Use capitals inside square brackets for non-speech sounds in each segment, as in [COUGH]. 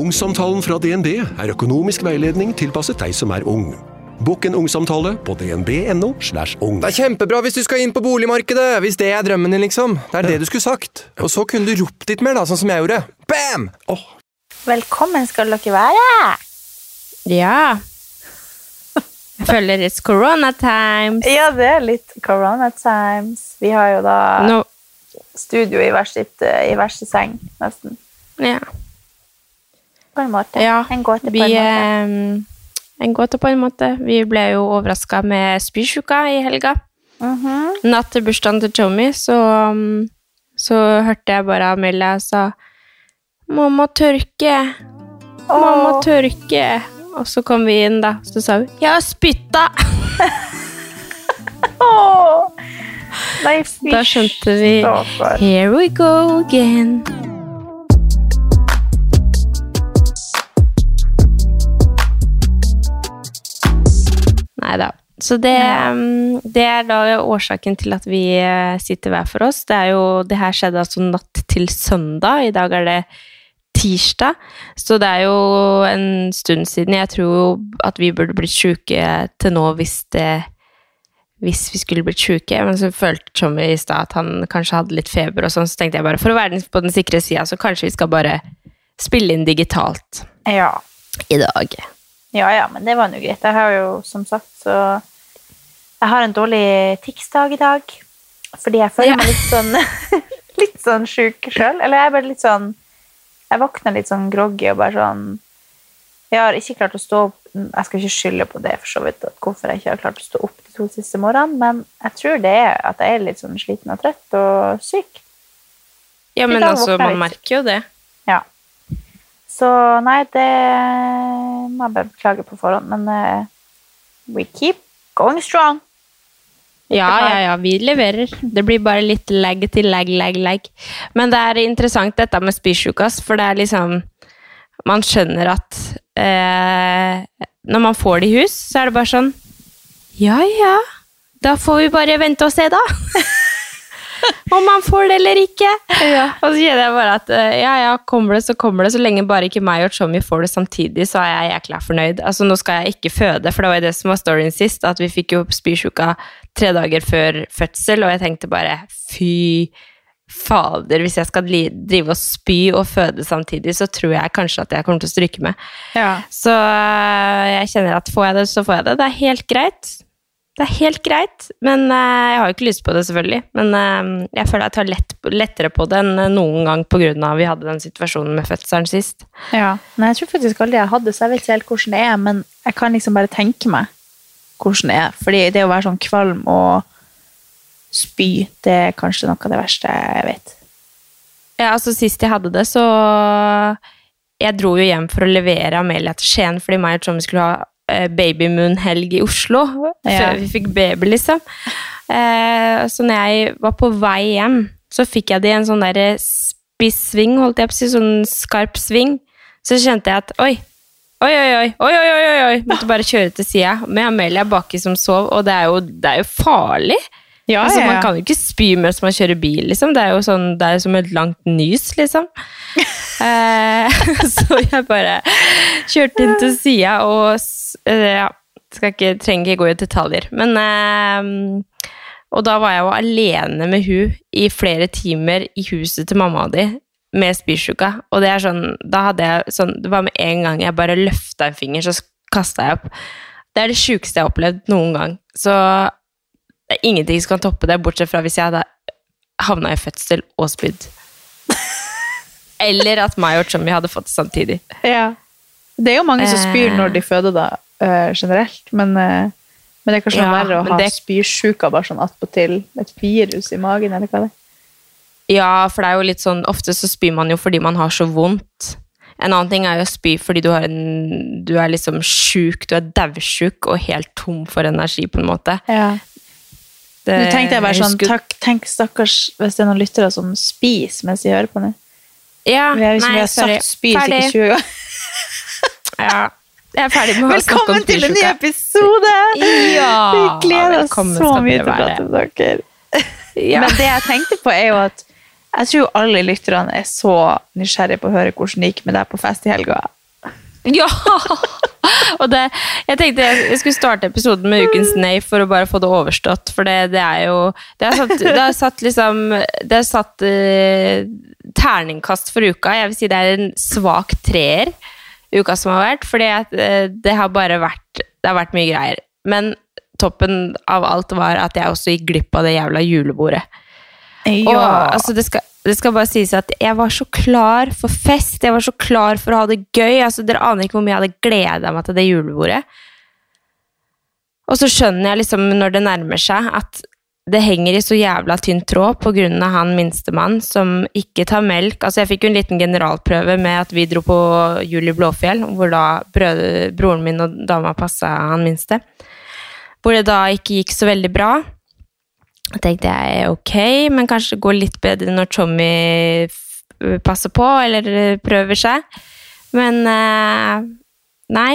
Ungsamtalen fra DNB er økonomisk veiledning tilpasset deg som er ung. Bokk en ungsamtale på dnb.no. slash ung. Det er kjempebra hvis du skal inn på boligmarkedet, hvis det er drømmen din, liksom. Det er det du skulle sagt. Og så kunne du ropt litt mer, da, sånn som jeg gjorde. Bam! Velkommen skal dere være. Ja. Jeg føler it's corona times. Ja, det er litt corona times. Vi har jo da no. studio i hver, sitt, eh, i hver sin seng, nesten. ja. På en måte. ja. En gåte på Vi, en måte. eh, en gåte på en måte. Vi ble jo overraska med spysjuka i helga. Mhm. Natt til bursdagen til Tommy, så, um, så hørte jeg bare Amelia sa Mamma tørke. Mamma oh. tørke. Og så kom vi inn, da. Så sa hun Jeg har spytta! [LAUGHS] oh. Da skjønte vi. Here we go again. Nei da. Så det, mm, det er da årsaken til at vi eh, sitter hver for oss. Det, er jo, det her skjedde altså natt til søndag. I dag er det tirsdag. Så det er jo en stund siden. Jeg tror at vi burde blitt sjuke til nå hvis det hvis vi skulle blitt sjuke. Men så følte Tommy i stad at han kanskje hadde litt feber, og sånn, så tenkte jeg bare for å være på den sikre sida, så kanskje vi skal bare spille inn digitalt Ja. i dag. Ja, ja, men det var nå greit. Jeg har jo, som sagt, så Jeg har en dårlig tics-dag i dag. Fordi jeg føler Ja. meg litt sånn [LAUGHS] Litt sånn sjuk sjøl. Eller jeg er bare litt sånn Jeg våkner litt sånn groggy og bare sånn Jeg har ikke klart å stå opp Jeg skal ikke skylde på det, for så vidt, hvorfor jeg ikke har klart å stå opp de to siste morgenene, men jeg tror det er at jeg er litt sånn sliten og trøtt og syk. Ja, men altså, man merker jo det. Så nei, det må jeg bare beklage på forhånd, men uh, we keep going strong. Ja, ja, ja, vi leverer. Det blir bare litt lag til lag, lag, lag. Men det er interessant dette med spysjukas, for det er liksom Man skjønner at eh, når man får det i hus, så er det bare sånn Ja, ja. Da får vi bare vente og se, da. [LAUGHS] Om han får det eller ikke. Og så kjenner jeg bare at eh, ja, ja, kommer det, så kommer det. Så lenge bare ikke meg og Tommy får det samtidig, så er jeg jækla fornøyd. Altså, nå skal jeg ikke føde, for det var jo det som var storyen sist, at vi fikk jo spysjuka tre dager før fødsel, og jeg tenkte bare fy fader, hvis jeg skal drive og spy og føde samtidig, så tror jeg kanskje at jeg kommer til å stryke med. Så øh, jeg kjenner at får jeg det, så får jeg det. Det er helt greit. Det er helt greit, men øh, jeg har jo ikke lyst på det, selvfølgelig. Men øh, jeg føler jeg tar lett, lettere på det enn noen gang av vi hadde den situasjonen med fødselen sist. Ja. Nei, jeg tror faktisk aldri jeg hadde, så jeg vet ikke helt hvordan det er, men jeg kan liksom bare tenke meg hvordan det er. Fordi det å være sånn kvalm og spy, det er kanskje noe av det verste jeg vet. Ja, altså Sist jeg hadde det, så Jeg dro jo hjem for å levere Amelia til Skien fordi meg og Tommy skulle ha eh, babymoon-helg i Oslo. Før vi fikk baby, liksom. Eh, så når jeg var på vei hjem, så fikk jeg det i en sånn derre spiss sving, holdt jeg på å si. Sånn skarp sving. Så kjente jeg at. Oi, oi, oi, oi, oi, oi, oi, oi. Måtte bare kjøre til sida med Amelia baki som sov, og det er jo, det er jo farlig. Ja, altså, Man kan jo ikke spy mens man kjører bil, liksom. Det er jo sånn, det er som et langt nys, liksom. [LAUGHS] eh, [LAUGHS] så jeg bare kjørte inn til sida og eh, ja, skal ikke, trenger ikke gå i detaljer. Men eh, Og da var jeg jo alene med hun i flere timer i huset til mamma di med spysjuka. Og det er sånn, da hadde jeg sånn Det var med en gang jeg bare løfta en finger, så kasta jeg opp. Det er det sjukeste jeg har opplevd noen gang. Så det er ingenting som kan toppe det, bortsett fra hvis jeg hadde havna i fødsel og spydd. [LAUGHS] Eller at meg og Tommy hadde fått det samtidig. Ja. Det er jo mange som spyr Eh. når de føder, da, eh, generelt. Men, eh, men det er kanskje Ja, verre å ha det- spysjuka bare sånn attpåtil. Et virus i magen, eller hva det er. Ja, for det er jo litt sånn Ofte så spyr man jo fordi man har så vondt. En annen ting er jo å spy fordi du, har en, du er liksom sjuk, du er daudsjuk og helt tom for energi, på en måte. Ja. Det, Nå tenkte jeg bare sånn, husker- takk, tenk stakkars hvis det er noen lyttere som spiser mens de hører på nå. Ja, Vi har, liksom, nei, vi har sagt spy sikkert Ferdig. 20 ganger. [LAUGHS] Ja. Jeg er ferdig med å snakke om Velkommen til en ny episode! Ja, Vi gleder oss velkommen så mye til å prate med dere. Ja. Men det jeg tenkte på er jo at jeg tror alle lytterne er så nysgjerrige på å høre hvordan det gikk med deg på fest i helga. [LAUGHS] Ja! Og det, jeg tenkte jeg, skulle starte episoden med ukens nei for å bare få det overstått. For det, det er jo Det har satt, det har satt liksom Det har satt uh, terningkast for uka. Jeg vil si det er en svak treer uka som har vært. Fordi at, eh, det har bare vært Det har vært mye greier. Men toppen av alt var at jeg også gikk glipp av det jævla julebordet. Og altså, det, skal, det skal bare sies at jeg var så klar for fest, jeg var så klar for å ha det gøy. Altså, dere aner ikke hvor mye jeg hadde gleda meg til det julebordet. Og så skjønner jeg liksom når det nærmer seg, at det henger i så jævla tynn tråd av han minstemann som ikke tar melk. Altså, jeg fikk jo en liten generalprøve med at vi dro på Jul i Blåfjell, hvor da broren min og dama passa han minste. Hvor det da ikke gikk så veldig bra. Tenkte jeg ok, men kanskje det går litt bedre når Tommy passer på eller eh, prøver seg. Men eh, nei.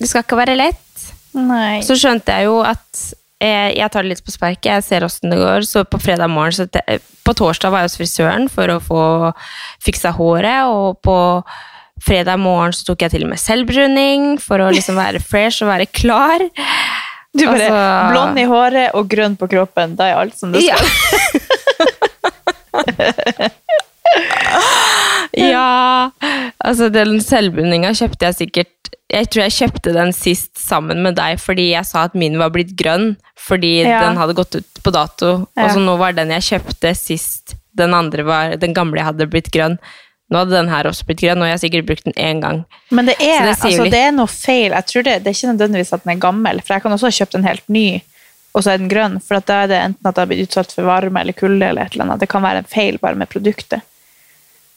Det skal ikke være lett. Nei. Så skjønte jeg jo at jeg, jeg tar det litt på sparket, jeg ser åssen det går. Så på fredag morgen så te- På torsdag var jeg hos frisøren for å få fiksa håret, og på fredag morgen så tok jeg til og med selvbruning for å liksom være [LAUGHS] fresh og være klar. Du bare Altså- blond i håret og grønn på kroppen. Da er alt som det Ja. skal. [LAUGHS] ja, altså den selvbruninga kjøpte jeg sikkert Jeg tror jeg kjøpte den sist sammen med deg fordi jeg sa at min var blitt grønn. Fordi Ja. den hadde gått ut på dato. Ja. Og så nå var den jeg kjøpte sist, den andre var, den gamle jeg hadde blitt grønn. Nå hadde den her også blitt grønn, og jeg har sikkert brukt den én gang. Men det er, det altså, det er noe feil. Jeg tror det, det er ikke nødvendigvis at den er gammel, for jeg kan også ha kjøpt en helt ny, og så er den grønn, for da er det enten at det har blitt utsatt for varme eller kulde, eller et eller annet. Det kan være en feil bare med produktet.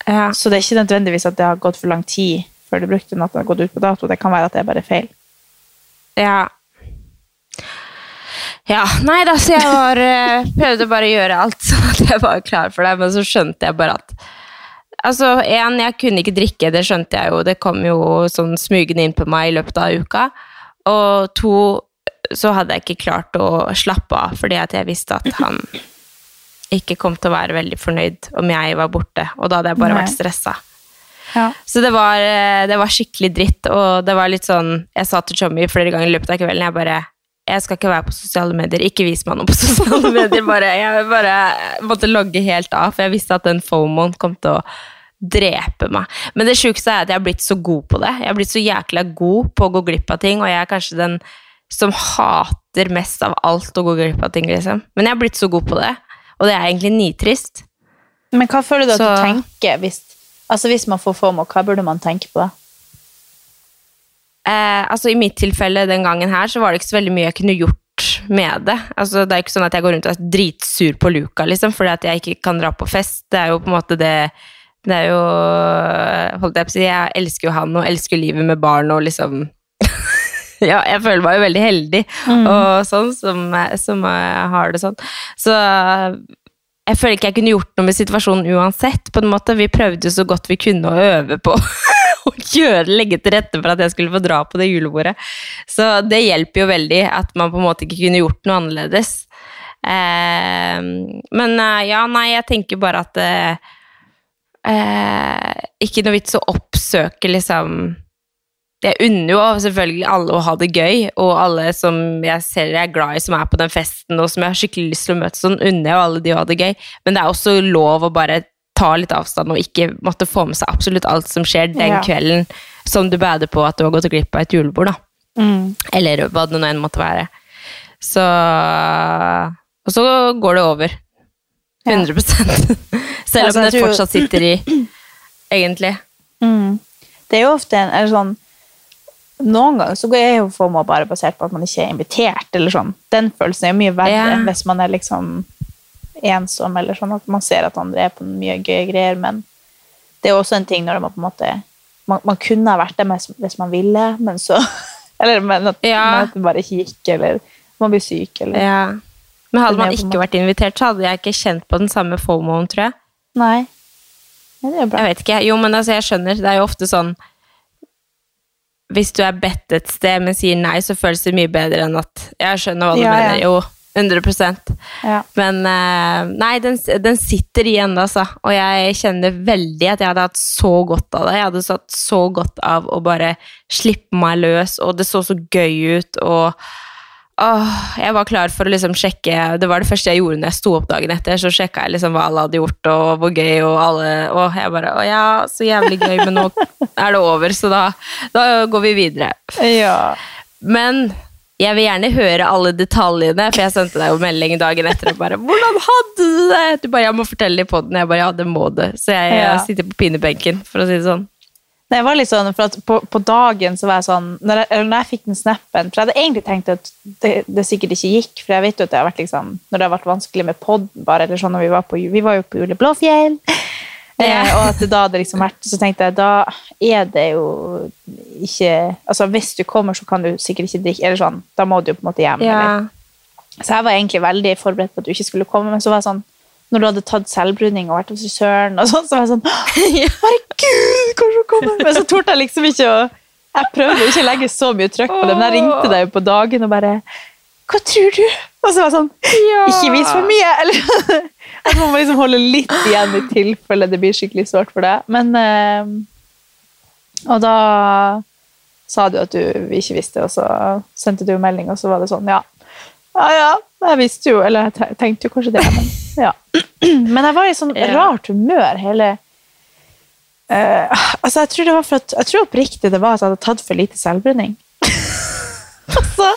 Ja. Så det er ikke nødvendigvis at det har gått for lang tid før du brukte den, at den har gått ut på dato. Det kan være at det er bare feil. Ja. Ja, nei da, så jeg var, eh, prøvde bare å gjøre alt [LAUGHS] sånn at jeg var klar for det, men så skjønte jeg bare at Altså, en, jeg kunne ikke drikke, det skjønte jeg jo, det kom jo sånn smugende inn på meg i løpet av uka. Og to, så hadde jeg ikke klart å slappe av, fordi at jeg visste at han ikke kom til å være veldig fornøyd om jeg var borte, og da hadde jeg bare Nei. vært stressa. Ja. Så det var, eh, det var skikkelig dritt, og det var litt sånn Jeg sa til Chommy flere ganger i løpet av kvelden jeg bare jeg skal ikke være på sosiale medier. Ikke vis meg noe på [LAUGHS] sosiale medier. Bare, jeg bare måtte logge helt av, for jeg visste at den fomoen kom til å drepe meg. Men det sjukeste er at jeg har blitt så god på det. Jeg har blitt så jækla god på å gå glipp av ting, og jeg er kanskje den som hater mest av alt å gå glipp av ting, liksom. Men jeg har blitt så god på det, og det er egentlig nitrist. Men hva føler du at Så- du tenker hvis, altså hvis man får FOMO? Hva burde man tenke på da? Eh, altså I mitt tilfelle den gangen her, så var det ikke så veldig mye jeg kunne gjort med det. Altså Det er ikke sånn at jeg går rundt og er dritsur på Luca, liksom, fordi at jeg ikke kan dra på fest. Det er jo på en måte det Det er jo Holdt jeg på å si, jeg elsker jo han og elsker livet med barn og liksom [LAUGHS] Ja, jeg føler meg jo veldig heldig og sånn som, som eh, har det sånn. Så jeg føler ikke jeg kunne gjort noe med situasjonen uansett. på en måte. Vi prøvde så godt vi kunne å øve på [LAUGHS] å gjøre, legge til rette for at jeg skulle få dra på det julebordet. Så det hjelper jo veldig at man på en måte ikke kunne gjort noe annerledes. Eh, men eh, ja, nei, jeg tenker bare at eh, eh, Ikke noe vits å oppsøke liksom jeg unner jo selvfølgelig alle å ha det gøy, og alle som jeg ser jeg er glad i, som er på den festen, og som jeg har skikkelig lyst til å møte, sånn unner jeg jo alle de å ha det gøy. Men det er også lov å bare ta litt avstand og ikke måtte få med seg absolutt alt som skjer den Ja. kvelden som du bader på at du har gått glipp av et julebord, da. Mm. Eller hva det nå enn måtte være. Så Og så går det over. 100 [LAUGHS] Selv om det fortsatt sitter i, [CLEARS THROAT] egentlig. Mm. Det er jo ofte en eller sånn Noen ganger så er jo FOMO bare basert på at man ikke er invitert. eller sånn. Den følelsen er jo mye verre Ja. hvis man er liksom ensom, eller sånn at man ser at andre er på mye gøye greier, men det er også en ting når man på en måte Man, man kunne ha vært der hvis man ville, men så [LAUGHS] Eller men at, Ja. det bare ikke gikk, eller man blir syk, eller Ja. Men hadde man ikke vært invitert, så hadde jeg ikke kjent på den samme fomoen, tror jeg. Nei. Ja, det er bra. Jeg vet ikke. Jo, men altså, jeg skjønner. Det er jo ofte sånn Hvis du er bedt et sted, men sier nei, så føles det mye bedre enn at Jeg skjønner hva du Ja, mener. Jo, 100% Ja. Men eh, nei, den, den sitter igjen, altså. Og jeg kjenner veldig at jeg hadde hatt så godt av det. Jeg hadde hatt så godt av å bare slippe meg løs, og det så så gøy ut, og Åh, jeg var klar for å liksom sjekke Det var det første jeg gjorde når jeg sto opp dagen etter. Så sjekka jeg liksom hva alle hadde gjort, og hvor gøy, og alle Og jeg bare Å ja, så jævlig gøy, men nå er det over, så da, da går vi videre. ja. Men jeg vil gjerne høre alle detaljene, for jeg sendte deg jo melding dagen etter og bare 'Hvordan hadde du det?' Du bare 'Jeg må fortelle det på den'. Jeg bare 'Ja, det må du'. Så jeg, jeg sitter på pinebenken, for å si det sånn. Nei, jeg var litt sånn, for på, på dagen så var jeg sånn når jeg, når jeg fikk den snappen For jeg hadde egentlig tenkt at det, det sikkert ikke gikk, for jeg vet jo at det har vært liksom Når det har vært vanskelig med podden bare, eller sånn når vi var på Vi var jo på Jule Blåfjell. [LAUGHS] Eh, og at det da hadde liksom vært Så tenkte jeg, da er det jo ikke Altså, hvis du kommer, så kan du sikkert ikke drikke Eller sånn, da må du jo på en måte hjem. Eller. Så jeg var egentlig veldig forberedt på at du ikke skulle komme, men så var jeg sånn når du hadde tatt selvbruning og vært hos frisøren, og sånn, så var jeg sånn [LAUGHS] Herregud, kanskje hun kommer? Men så torde jeg liksom ikke å Jeg prøvde jo ikke å legge så mye trøkk på det, men jeg ringte deg jo på dagen og bare Hva tror du? Og så var jeg sånn Ikke vis for mye! Eller at [LAUGHS] man må liksom holde litt igjen i tilfelle det blir skikkelig sårt for deg. Men eh, Og da sa du at du ikke visste, og så sendte du melding, og så var det sånn, ja. Ja, ja, jeg visste jo, eller jeg tenkte jo kanskje det, men ja. [CLEARS THROAT] Men jeg var i sånn rart humør hele uh, Altså, jeg tror det var for at Jeg tror oppriktig det var at jeg hadde tatt for lite selvbruning. [LAUGHS] altså,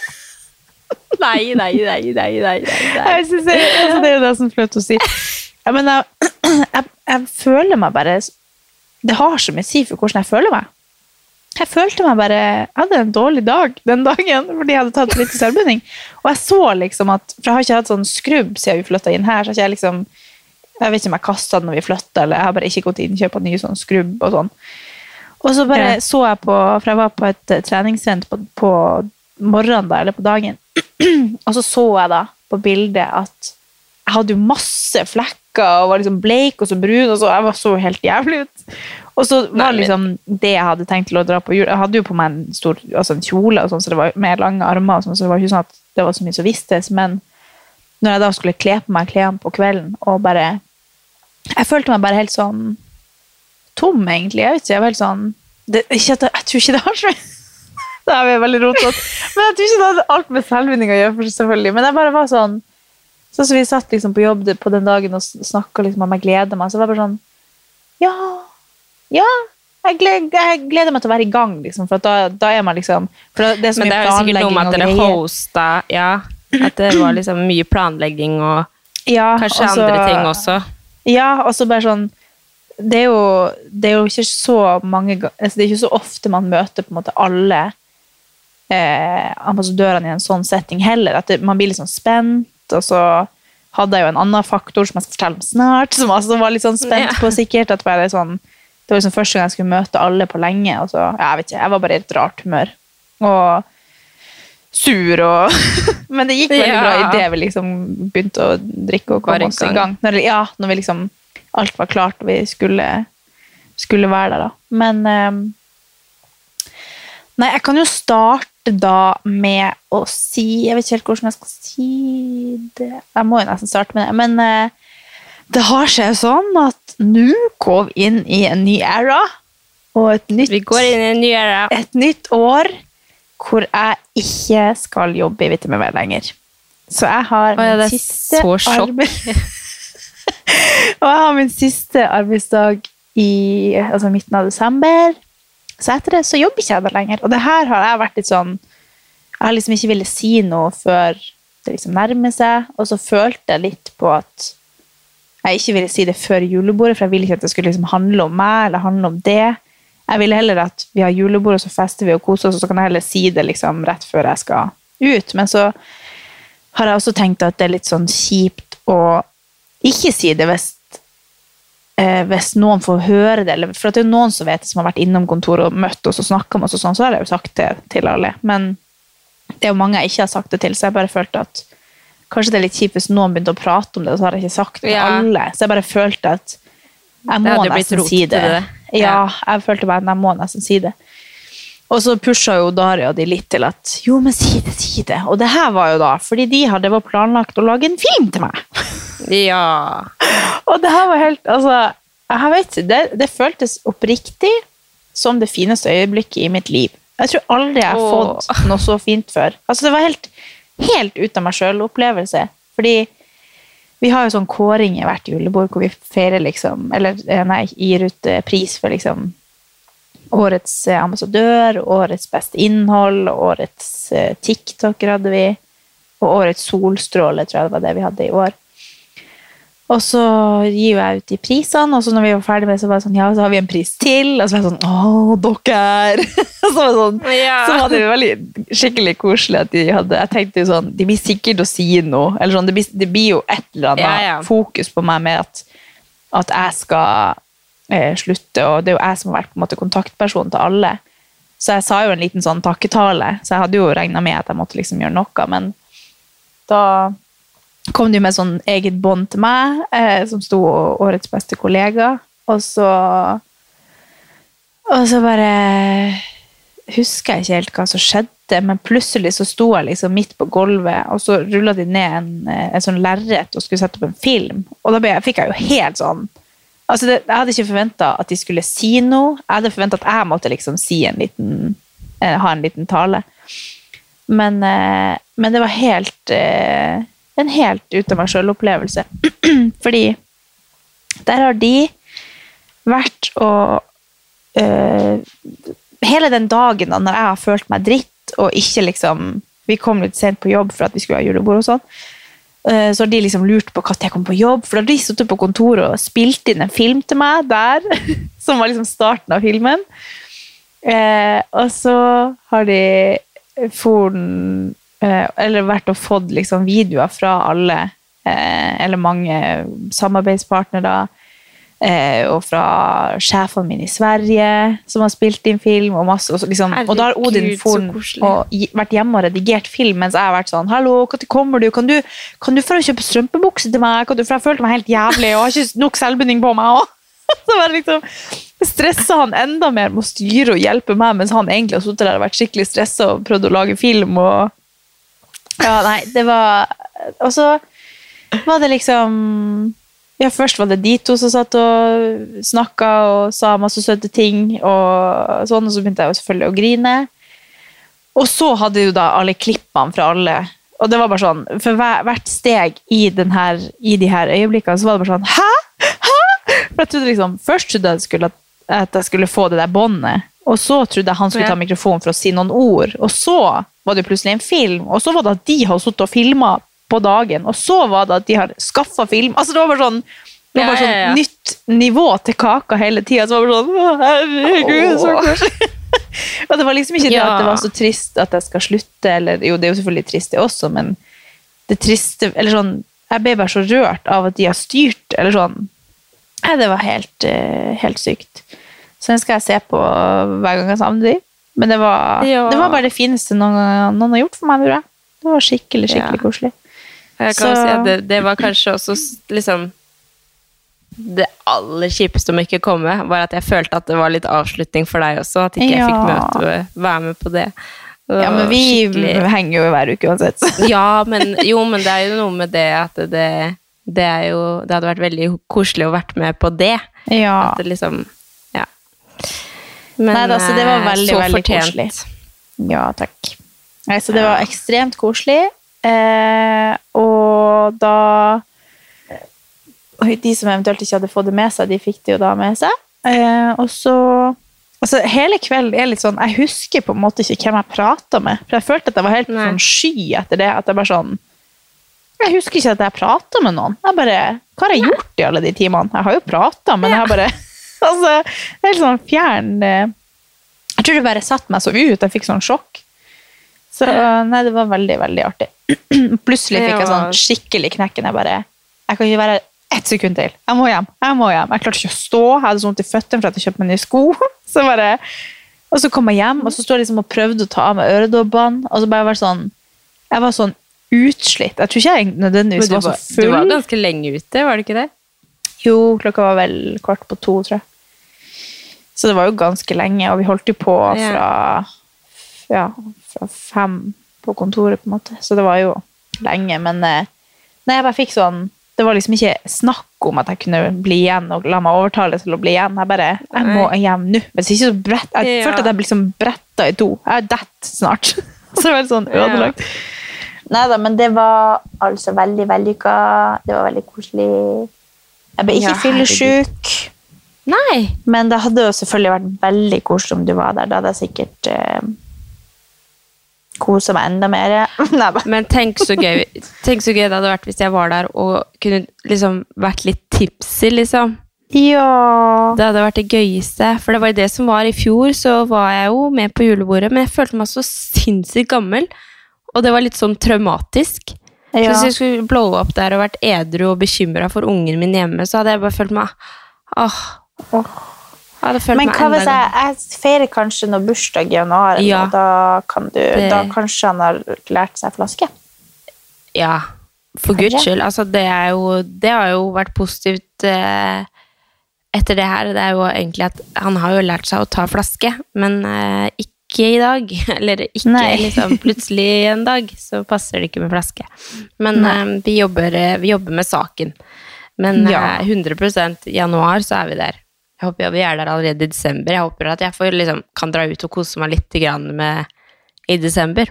Nei, nei, nei, nei, nei, nei, jeg synes jeg, altså, det er jo det som er flaut å si. Men jeg, [CLEARS THROAT] jeg, jeg føler meg bare Det har så mye å si for hvordan jeg føler meg. Jeg følte meg bare Jeg hadde en dårlig dag den dagen fordi jeg hadde tatt litt selvbruning. Og jeg så liksom at For jeg har ikke hatt sånn skrubb siden vi flytta inn her. så har ikke Jeg liksom Jeg vet ikke om jeg kasta den når vi flytta, eller jeg har bare ikke gått inn og kjøpt ny sånn skrubb og sånn. Og så bare Ja. så jeg på For jeg var på et eh, treningssenter på, på morgenen da, eller på dagen. [CLEARS THROAT] og så så jeg da på bildet at jeg hadde jo masse flekker og var liksom bleik og så brun, og så jeg var så helt jævlig ut. Og så var liksom det jeg hadde tenkt til å dra på jul Jeg hadde jo på meg en stor altså en kjole, og sånn, så det var med lange armer, og sånn, så det var ikke sånn at det var så mye som vistes. Men når jeg da skulle kle på meg klærne på kvelden, og bare Jeg følte meg bare helt sånn tom, egentlig. Jeg vet ikke, jeg var helt sånn det, ikke at jeg, tror ikke det har så [LAUGHS] Det er vi veldig rotete. Men jeg tror ikke det hadde alt med selvvinning å gjøre, for selvfølgelig. Men jeg bare var sånn Sånn så vi satt liksom på jobb på den dagen og snakka liksom om jeg gleder meg, så var jeg bare sånn Ja, ja. Jeg gleder, jeg gleder meg til å være i gang, liksom, for da, da er man liksom for det, det er så Men mye det er jo sikkert noe med at dere hosta Ja, at det var liksom mye planlegging og Ja, kanskje også, andre ting også. Ja, og så bare sånn det er, jo, det er jo ikke så mange altså Det er ikke så ofte man møter på en måte alle eh, ambassadørene i en sånn setting heller. At det, man blir litt sånn spent, og så hadde jeg jo en annen faktor som jeg skal fortelle om snart, som jeg var litt sånn spent på sikkert. at bare sånn, Det var liksom første gang jeg skulle møte alle på lenge. og så, jeg vet ikke, jeg var bare i et rart humør. Og sur og [LAUGHS] Men det gikk veldig Ja. bra idet vi liksom begynte å drikke og komme oss i gang. Når, ja, når vi liksom alt var klart og vi skulle, skulle være der, da. Men ehm, Nei, jeg kan jo starte da med å si Jeg vet ikke helt hvordan jeg skal si det. Jeg må jo nesten starte med det. Men eh, det har seg jo sånn at nå går vi inn i en ny æra. Og et nytt, Vi går inn i en ny æra. et nytt år hvor jeg ikke skal jobbe i Vitamin lenger. Så jeg har Å ja, min siste arbeid- [LAUGHS] Og jeg har min siste arbeidsdag i altså midten av desember. Så etter det så jobber ikke jeg der lenger. Og det her har jeg vært litt sånn Jeg har liksom ikke villet si noe før det liksom nærmer seg. Og så følte jeg litt på at jeg ikke ville si det før julebordet, for jeg ville ikke at det skulle liksom handle om meg eller handle om det. Jeg ville heller at vi har julebord, og så fester vi og koser oss, og så kan jeg heller si det liksom rett før jeg skal ut. Men så har jeg også tenkt at det er litt sånn kjipt å ikke si det hvis eh, hvis noen får høre det, eller, for det er noen som vet det, som har vært innom kontoret og møtt oss og snakka med oss, og sånn, så har jeg jo sagt det til alle. Men det er jo mange jeg ikke har sagt det til, så jeg bare følte at kanskje det er litt kjipt hvis noen begynte å prate om det, og så har jeg ikke sagt det til Ja. alle. Så jeg bare følte at jeg må nesten si det. det. Ja, Ja. jeg følte bare at jeg må nesten si det. Og så pusha jo Daria de litt til at jo, men si det, si det. Og det her var jo da fordi de hadde var planlagt å lage en film til meg. Ja. [LAUGHS] Og det her var helt Altså, jeg vet ikke, det, det føltes oppriktig som det fineste øyeblikket i mitt liv. Jeg tror aldri jeg har Åh. fått noe så fint før. Altså, det var helt, helt ut av meg sjøl-opplevelse. Fordi vi har jo sånn kåring i hvert julebord hvor vi feirer liksom Eller eh, nei, gir ut eh, pris for liksom årets eh, ambassadør, årets beste innhold, årets eh, TikToker hadde vi, og årets solstråle, tror jeg det var det vi hadde i år. Og så gir jeg ut de prisene, og så når vi var ferdig med det, så var det sånn, ja, så har vi en pris til. Og så var jeg sånn, å, dere! [LAUGHS] så var det sånn, Ja. så var det veldig skikkelig koselig at de hadde, jeg tenkte jo sånn, de blir sikkert å si noe, eller sånn, det blir, det blir jo et eller annet Ja, ja. fokus på meg med at, at jeg skal eh, slutte, og det er jo jeg som har vært på en måte kontaktperson til alle. Så jeg sa jo en liten sånn takketale, så jeg hadde jo regnet med at jeg måtte liksom gjøre noe, men da kom de med sånn eget bånd til meg, eh, som sto årets beste kollega, og så og så bare husker jeg ikke helt hva som skjedde, men plutselig så sto jeg liksom midt på gulvet, og så rulla de ned en, eh, en sånn lerret og skulle sette opp en film. Og da jeg, fikk jeg jo helt sånn altså det, Jeg hadde ikke forventa at de skulle si noe. Jeg hadde forventa at jeg måtte liksom si en liten eh, ha en liten tale. Men, eh, men det var helt eh, en helt ut av meg sjøl-opplevelse. [CLEARS THROAT] Fordi der har de vært og eh, Hele den dagen da når jeg har følt meg dritt og ikke liksom Vi kom litt sent på jobb for at vi skulle ha julebord og sånn. Eh, Så har de liksom lurt på når jeg kom på jobb, for da hadde de sittet på kontoret og spilt inn en film til meg der, [LAUGHS] som var liksom starten av filmen. Eh, og så har de foren eh, Eller vært og fått liksom videoer fra alle, eller mange samarbeidspartnere. Eh, og fra sjefene mine i Sverige, som har spilt inn film. Og, masse, og, så liksom, og da har Odin forn, og vært hjemme og redigert film, mens jeg har vært sånn 'Hallo, når kommer du? Kan du, kan du få kjøpe strømpebukse til meg?' Kan du, for jeg følte meg helt jævlig, og har ikke nok selvbinding på meg òg. [LAUGHS] Så var det liksom stressa han enda mer med å styre og hjelpe meg, mens han egentlig har sittet der og vært skikkelig stressa og prøvd å lage film. og ja, nei, det var Og så var det liksom Ja, først var det de to som satt og snakka og sa masse søte ting, og sånn, og så begynte jeg jo selvfølgelig å grine. Og så hadde jo da alle klippene fra alle Og det var bare sånn, for hvert steg i, den her, i de her øyeblikkene, så var det bare sånn Hæ?! Hæ?! For jeg trodde liksom, Først trodde jeg skulle, at jeg skulle få det der båndet, og så trodde jeg han skulle ta mikrofonen for å si noen ord, og så var det plutselig en film, og så var det at de hadde sittet og filma på dagen, og så var det at de har skaffa film. Altså Det var bare sånn det var bare sånn ja, ja. nytt nivå til kaka hele tida. Så var det sånn «Å, Herregud, så koselig! [LAUGHS] og det var liksom ikke det Ja. at det var så trist at jeg skal slutte, eller jo, det er jo selvfølgelig trist det også, men det triste Eller sånn Jeg ble bare så rørt av at de har styrt, eller sånn Nei, det var helt, eh, helt sykt. Så den skal jeg se på hver gang jeg savner de. Men det var, Ja. det var bare det fineste noen, noen har gjort for meg. Det var skikkelig, skikkelig Ja. koselig. Jeg kan Så- si at det, det var kanskje også liksom Det aller kjipeste med ikke komme, var at jeg følte at det var litt avslutning for deg også. At ikke jeg fikk Ja. møte, være med på det. Og Ja, men vi skikkelig- henger jo hver uke uansett. [LAUGHS] Ja, men jo, men det er jo noe med det at det, det er jo Det hadde vært veldig koselig å vært med på det. Ja. At det liksom Ja. Men Nei, altså, det var eh, veldig, så veldig fortjent. koselig. Ja, takk. Nei, så det var ekstremt koselig. Eh, og da De som eventuelt ikke hadde fått det med seg, de fikk det jo da med seg. Eh, og så Altså, hele kvelden er litt sånn Jeg husker på en måte ikke hvem jeg prata med. For jeg følte at jeg var helt Nei. sånn sky etter det. At jeg bare sånn Jeg husker ikke at jeg prata med noen. Jeg bare Hva har jeg gjort i alle de timene? Jeg har jo prata, men jeg har bare [LAUGHS] Altså, helt sånn fjern eh, Jeg tror det bare satte meg så ut. Jeg fikk sånn sjokk. Så nei, det var veldig, veldig artig. [CLEARS THROAT] Plutselig fikk jeg sånn skikkelig knekken. Jeg bare Jeg kan ikke være ett sekund til. Jeg må hjem. Jeg må hjem. Jeg klarte ikke å stå. Jeg hadde så vondt i føttene for at jeg kjøpte meg nye sko. [LAUGHS] Så bare, og så kom jeg hjem, og så sto jeg liksom og prøvde å ta av meg øredobbene. Og så bare var sånn Jeg var sånn utslitt. Jeg tror ikke jeg nødvendigvis du var så full. du var ganske lenge ute, var det ikke det? Jo, klokka var vel kvart på to, tror jeg. Så det var jo ganske lenge, og vi holdt jo på fra, ja, fra fem på kontoret, på en måte. Så det var jo lenge, men eh, nei, jeg bare fikk sånn Det var liksom ikke snakk om at jeg kunne bli igjen og la meg overtale til å bli igjen. Jeg bare Jeg må hjem nå. Hvis ikke så brett Jeg Ja. følte at jeg ble liksom bretta i to. Jeg detter snart. [LAUGHS] så det var litt sånn ødelagt. Nei da, men det var altså veldig vellykka. Det var veldig koselig. Jeg ble ikke Ja, fyllesyk. Nei. Men det hadde jo selvfølgelig vært veldig koselig om du var der. Da hadde jeg sikkert eh, kosa meg enda mer. [LAUGHS] Nei. Men tenk så gøy Tenk så gøy det hadde vært hvis jeg var der og kunne liksom vært litt tipsy, liksom. Ja. Det hadde vært det gøyeste. For det var det som var i fjor, så var jeg jo med på julebordet, men jeg følte meg så sinnssykt gammel. Og det var litt sånn traumatisk. Så hvis jeg skulle blowe opp der og vært edru og bekymra for ungen min hjemme, så hadde jeg bare følt meg Åh. Jeg hadde følt Men hva hvis jeg, jeg feirer kanskje noe bursdag i januar, Ja. og da, kan du, Det- da kanskje han har lært seg flaske? Ja, for Kanskje? guds skyld. Altså, det, er jo, det har jo vært positivt eh, etter det her. Det er jo egentlig at han har jo lært seg å ta flaske, men eh, ikke i dag. [LAUGHS] Eller ikke [LAUGHS] liksom plutselig en dag, så passer det ikke med flaske. Men eh, vi, jobber, eh, vi jobber med saken. Men Ja. eh, 100 i januar så er vi der. Jeg håper vi er der allerede i desember. Jeg håper at jeg får, liksom, kan dra ut og kose meg litt grann med i desember.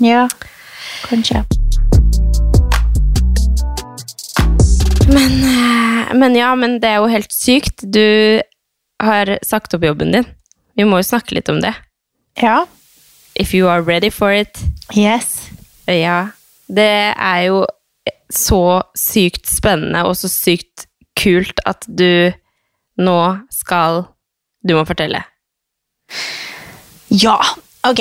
Ja, kanskje. Men, eh, men ja, men det er jo helt sykt. Du har sagt opp jobben din. Vi må jo snakke litt om det. Ja. If you are ready for it. Yes. Ja. Det er jo så sykt spennende og så sykt kult at du nå skal Du må fortelle. Ja, ok.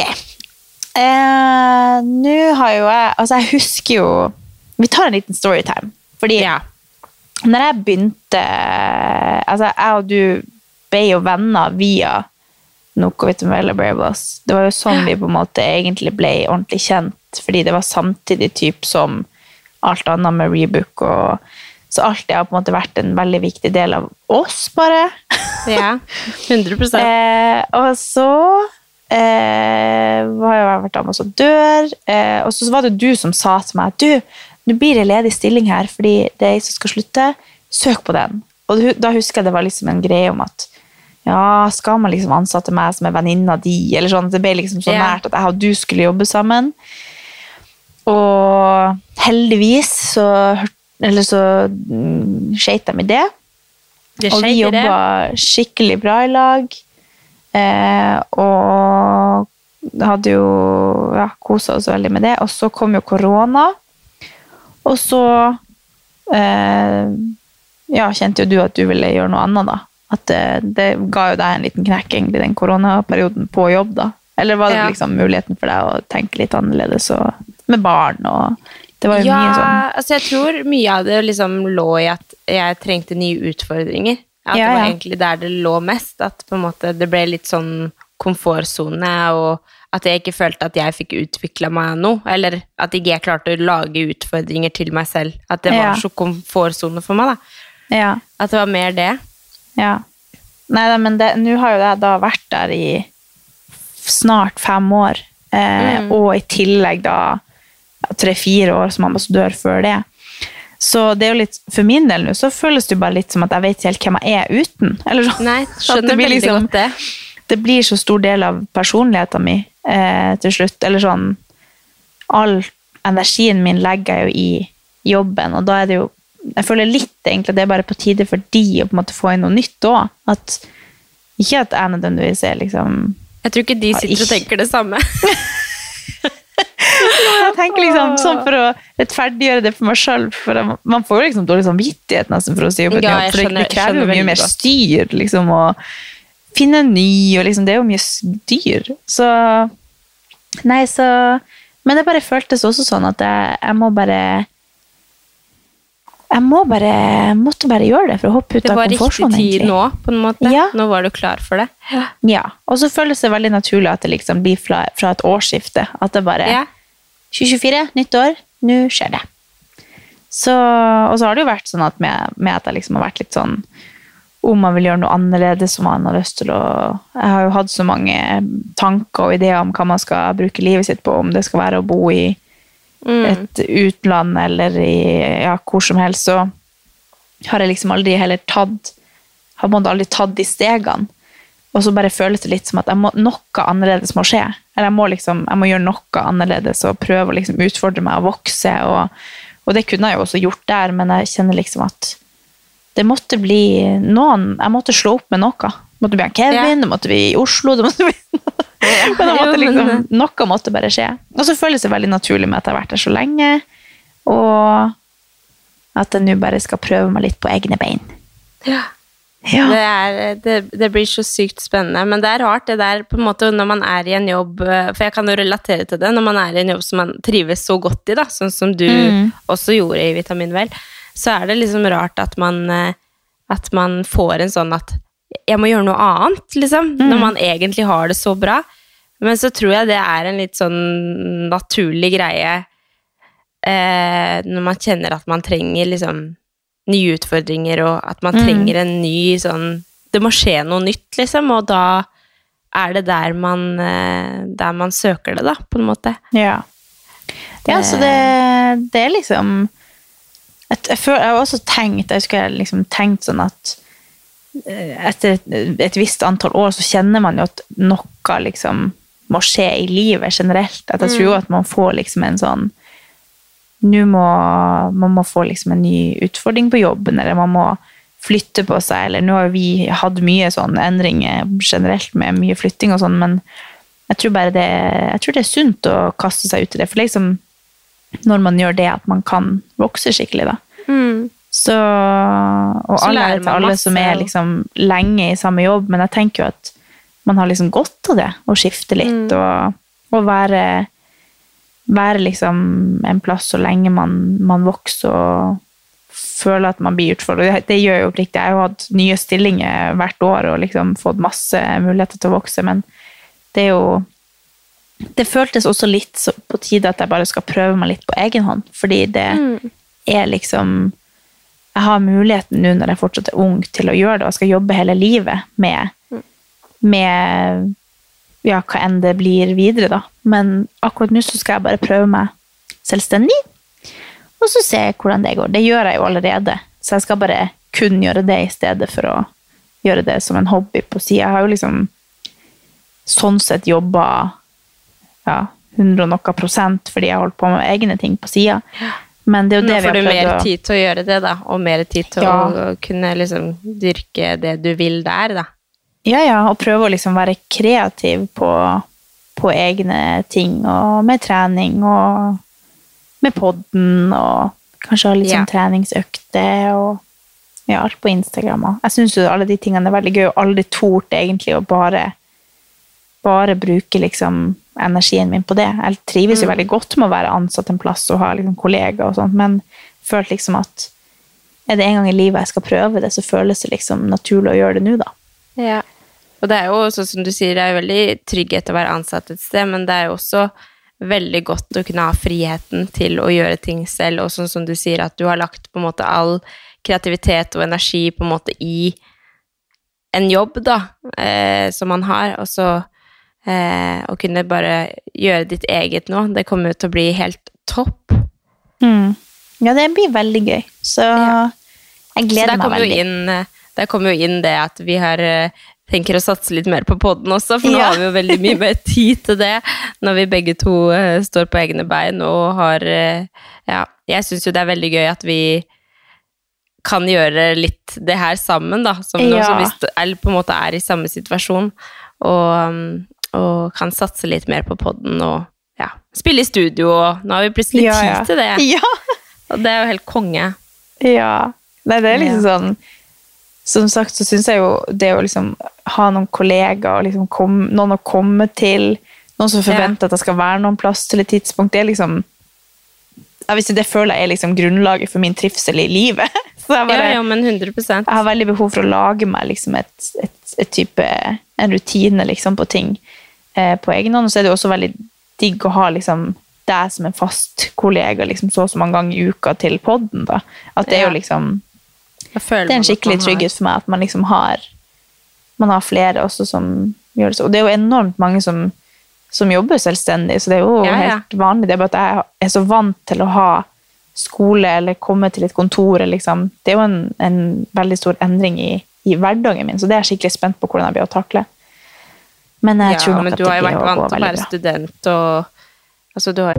Eh, Nå har jo jeg Altså, jeg husker jo Vi tar en liten storytime. Fordi Ja. når jeg begynte Altså, jeg og du ble jo venner via Noe Vitt Mella Bearboss. Det var jo sånn vi på en måte egentlig ble ordentlig kjent, fordi det var samtidig typ som alt annet med Rebook. og Så alt det har på en måte vært en veldig viktig del av oss, bare. [LAUGHS] Ja. 100 Eh, og så eh, har jeg vært ambassadør, eh, og så var det du som sa til meg du, nå blir det ledig stilling her fordi det er jeg som skal slutte. Søk på den. Og da husker jeg det var liksom en greie om at ja, skal man liksom ansatte meg som er venninna di, eller sånn. Det ble liksom så nært at jeg og du skulle jobbe sammen. Og heldigvis så, hør- eller så skeit skjeit de i det. Det Og vi jobba skikkelig bra i lag. Eh, og hadde jo ja, kosa oss veldig med det. Og så kom jo korona. Og så eh, ja, kjente jo du at du ville gjøre noe annet, da. At det, det ga jo deg en liten knekk, egentlig, den koronaperioden på jobb, da. Eller var det Ja. liksom muligheten for deg å tenke litt annerledes og med barn og Det var jo ja, mye sånn altså jeg tror mye av det liksom lå i at jeg trengte nye utfordringer. At Ja, det var egentlig der det lå mest. At på en måte det ble litt sånn komfortsone, og at jeg ikke følte at jeg fikk utvikla meg noe. Eller at ikke jeg klarte å lage utfordringer til meg selv. At det var Ja. så komfortsone for meg. da. Ja. At det var mer det. Ja. Nei da, men nå har jo jeg da vært der i snart fem år. Eh, Mm. Og i tillegg da tre-fire år som ambassadør før det. Så det er jo litt, for min del nå så føles det jo bare litt som at jeg vet helt hvem jeg er uten. [LAUGHS] Eller sånn. Nei, skjønner det blir veldig liksom- godt det. Det blir så stor del av personligheten min eh, til slutt. Eller sånn All energien min legger jeg jo i jobben, og da er det jo Jeg føler litt egentlig at det er bare på tide for de å på en måte få inn noe nytt òg. Ikke at jeg nødvendigvis er liksom Jeg tror ikke de sitter og tenker det samme. [LAUGHS] [LAUGHS] Jeg tenker liksom sånn for å rettferdiggjøre det for meg sjøl. Man får jo liksom dårlig samvittighet nesten for å si opp et Ja, jobb. For det, krever jo mye mer styr, liksom, å finne en ny, og liksom, det er jo mye styr. Så Nei, så Men det bare føltes også sånn at jeg, jeg må bare jeg må bare, måtte bare gjøre det for å hoppe ut Det var riktig tid egentlig. nå, på en måte. Ja. Nå var du klar for det. Ja, og så føles det veldig naturlig at det liksom blir fra, fra et årsskifte. At det bare Ja. 2024, nytt år, nå skjer det. Så, og så har det jo vært sånn at med, med at jeg liksom har vært litt sånn om man vil gjøre noe annerledes, om man har lyst til å Jeg har jo hatt så mange tanker og ideer om hva man skal bruke livet sitt på, om det skal være å bo i et utland eller i ja, hvor som helst, så har jeg liksom aldri heller tatt Har måte aldri tatt de stegene. Og så bare føles det litt som at må, noe annerledes må skje. Eller jeg må, liksom, jeg må gjøre noe annerledes og prøve å liksom utfordre meg og vokse. Og, og det kunne jeg jo også gjort der, men jeg kjenner liksom at det måtte bli noen Jeg måtte slå opp med noe. Måtte bli ha Kevin, det måtte vi i Oslo [LAUGHS] det måtte bli, Men det måtte liksom, noe måtte bare skje. Og så føles det veldig naturlig med at jeg har vært der så lenge, og at jeg nå bare skal prøve meg litt på egne bein. Ja. Ja. Det, er, det, det blir så sykt spennende. Men det er rart, det der på en måte når man er i en jobb eh, For jeg kan jo relatere til det. Når man er i en jobb som man trives så godt i, da, sånn som du Mm. også gjorde i Vitamin Vel, så er det liksom rart at man, eh, at man får en sånn at jeg må gjøre noe annet, liksom. Mm. Når man egentlig har det så bra. Men så tror jeg det er en litt sånn naturlig greie eh, når man kjenner at man trenger liksom nye utfordringer, og at man Mm. trenger en ny sånn Det må skje noe nytt, liksom, og da er det der man, eh, der man søker det, da, på en måte. Ja. Ja, så det, det er liksom jeg, føler, jeg har også tenkt Jeg husker jeg liksom tenkt sånn at eh, etter et, et visst antall år så kjenner man jo at noe liksom må skje i livet generelt. At jeg tror jo at man får liksom en sånn Nå må man må få liksom en ny utfordring på jobben, eller man må flytte på seg, eller nå har vi hatt mye sånn endringer generelt med mye flytting og sånn, men jeg tror bare det, jeg tror det er sunt å kaste seg ut i det, for liksom når man gjør det, at man kan vokse skikkelig, da. Så, og Så alle til alle som er liksom lenge i samme jobb, men jeg tenker jo at man har liksom godt av det, å skifte litt, og, og være, være liksom en plass så lenge man, man vokser og føler at man blir utfordret. Det, det gjør jo oppriktig. Jeg har jo hatt nye stillinger hvert år og liksom fått masse muligheter til å vokse, men det er jo Det føltes også litt så på tide at jeg bare skal prøve meg litt på egen hånd, fordi det er liksom Jeg har muligheten nå når jeg fortsatt er ung, til å gjøre det, og skal jobbe hele livet med, med ja, hva enn det blir videre, da. Men akkurat nå så skal jeg bare prøve meg selvstendig, og så se hvordan det går. Det gjør jeg jo allerede, så jeg skal bare kun gjøre det i stedet for å gjøre det som en hobby på sida. Jeg har jo liksom sånn sett jobba ja, 100 og noe prosent fordi jeg har holdt på med egne ting på sida. Men det er jo Nå får vi har du mer å tid til å gjøre det, da, og mer tid til Ja. å kunne liksom dyrke det du vil der, da. Ja, ja, og prøve å liksom være kreativ på, på egne ting, og med trening, og med podden, og kanskje ha litt Ja. sånn treningsøkter, og ja, alt på Instagram. Og. Jeg syns jo alle de tingene er veldig gøy, og aldri tort egentlig å bare, bare bruke liksom energien min på det. Jeg trives jo veldig godt med å være ansatt en plass og ha liksom kollegaer og sånt, men følte liksom at er det en gang i livet jeg skal prøve det, så føles det liksom naturlig å gjøre det nå, da. Ja. Og det er jo sånn som du sier, det er veldig trygghet å være ansatt et sted, men det er jo også veldig godt å kunne ha friheten til å gjøre ting selv, og sånn som du sier, at du har lagt på en måte all kreativitet og energi på en måte i en jobb, da, eh, som man har, og så eh, å kunne bare gjøre ditt eget nå, det kommer jo til å bli helt topp. Mm. Ja, det blir veldig gøy. Så Ja. jeg gleder Så meg veldig. inn, eh, der kommer jo inn det at vi har eh, tenker å satse litt mer på podden også, for nå Ja. har vi jo veldig mye mer [LAUGHS] tid til det, når vi begge to uh, står på egne bein og har uh, Ja, jeg syns jo det er veldig gøy at vi kan gjøre litt det her sammen, da, som nå Ja. som vi er, på en måte er i samme situasjon, og, um, og kan satse litt mer på podden og ja, spille i studio, og nå har vi plutselig Ja, tid ja. til det, [LAUGHS] Ja. og det er jo helt konge. ja. Nei, det er liksom sånn Som sagt så syns jeg jo det å liksom ha noen kollegaer og liksom kom, noen å komme til, noen som forventer at det skal være noen plass til et tidspunkt, det er liksom ja, hvis det føler jeg er liksom grunnlaget for min trivsel i livet. [LAUGHS] Så jeg, bare, Ja, ja, men 100 jeg har veldig behov for å lage meg liksom et, et, et type, en rutine liksom, på ting eh, på egen hånd. Og så er det også veldig digg å ha liksom, deg som en fast kollega liksom, så og så mange ganger i uka til podden. Da. At det er jo liksom det er en skikkelig trygghet for meg at man liksom har man har flere også som gjør det. Og det er jo enormt mange som, som jobber selvstendig, så det er jo Ja, ja. helt vanlig. Det er bare at jeg er så vant til å ha skole eller komme til et kontor. Liksom. Det er jo en, en veldig stor endring i, i hverdagen min, så det er jeg skikkelig spent på hvordan jeg blir å takle. Men jeg tror Ja, nok men at du har jo vært vant til å være student og Altså, du har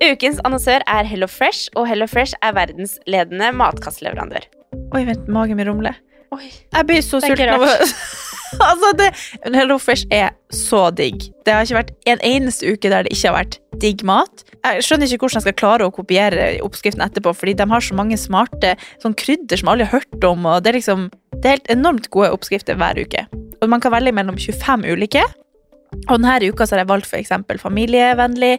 Ukens annonsør er Hello Fresh, og Hello Fresh er verdensledende matkastleverandør. Oi, vent, magen min rumler. Jeg blir så Det sulten av å [LAUGHS] altså det, Hello Fresh er så digg. Det har ikke vært en eneste uke der det ikke har vært digg mat. Jeg skjønner ikke hvordan jeg skal klare å kopiere oppskriften etterpå, fordi de har så mange smarte sånn krydder som alle har hørt om. og Det er liksom, det er helt enormt gode oppskrifter hver uke. Og Man kan velge mellom 25 ulike. Og denne uka har jeg valgt eksempel familievennlig,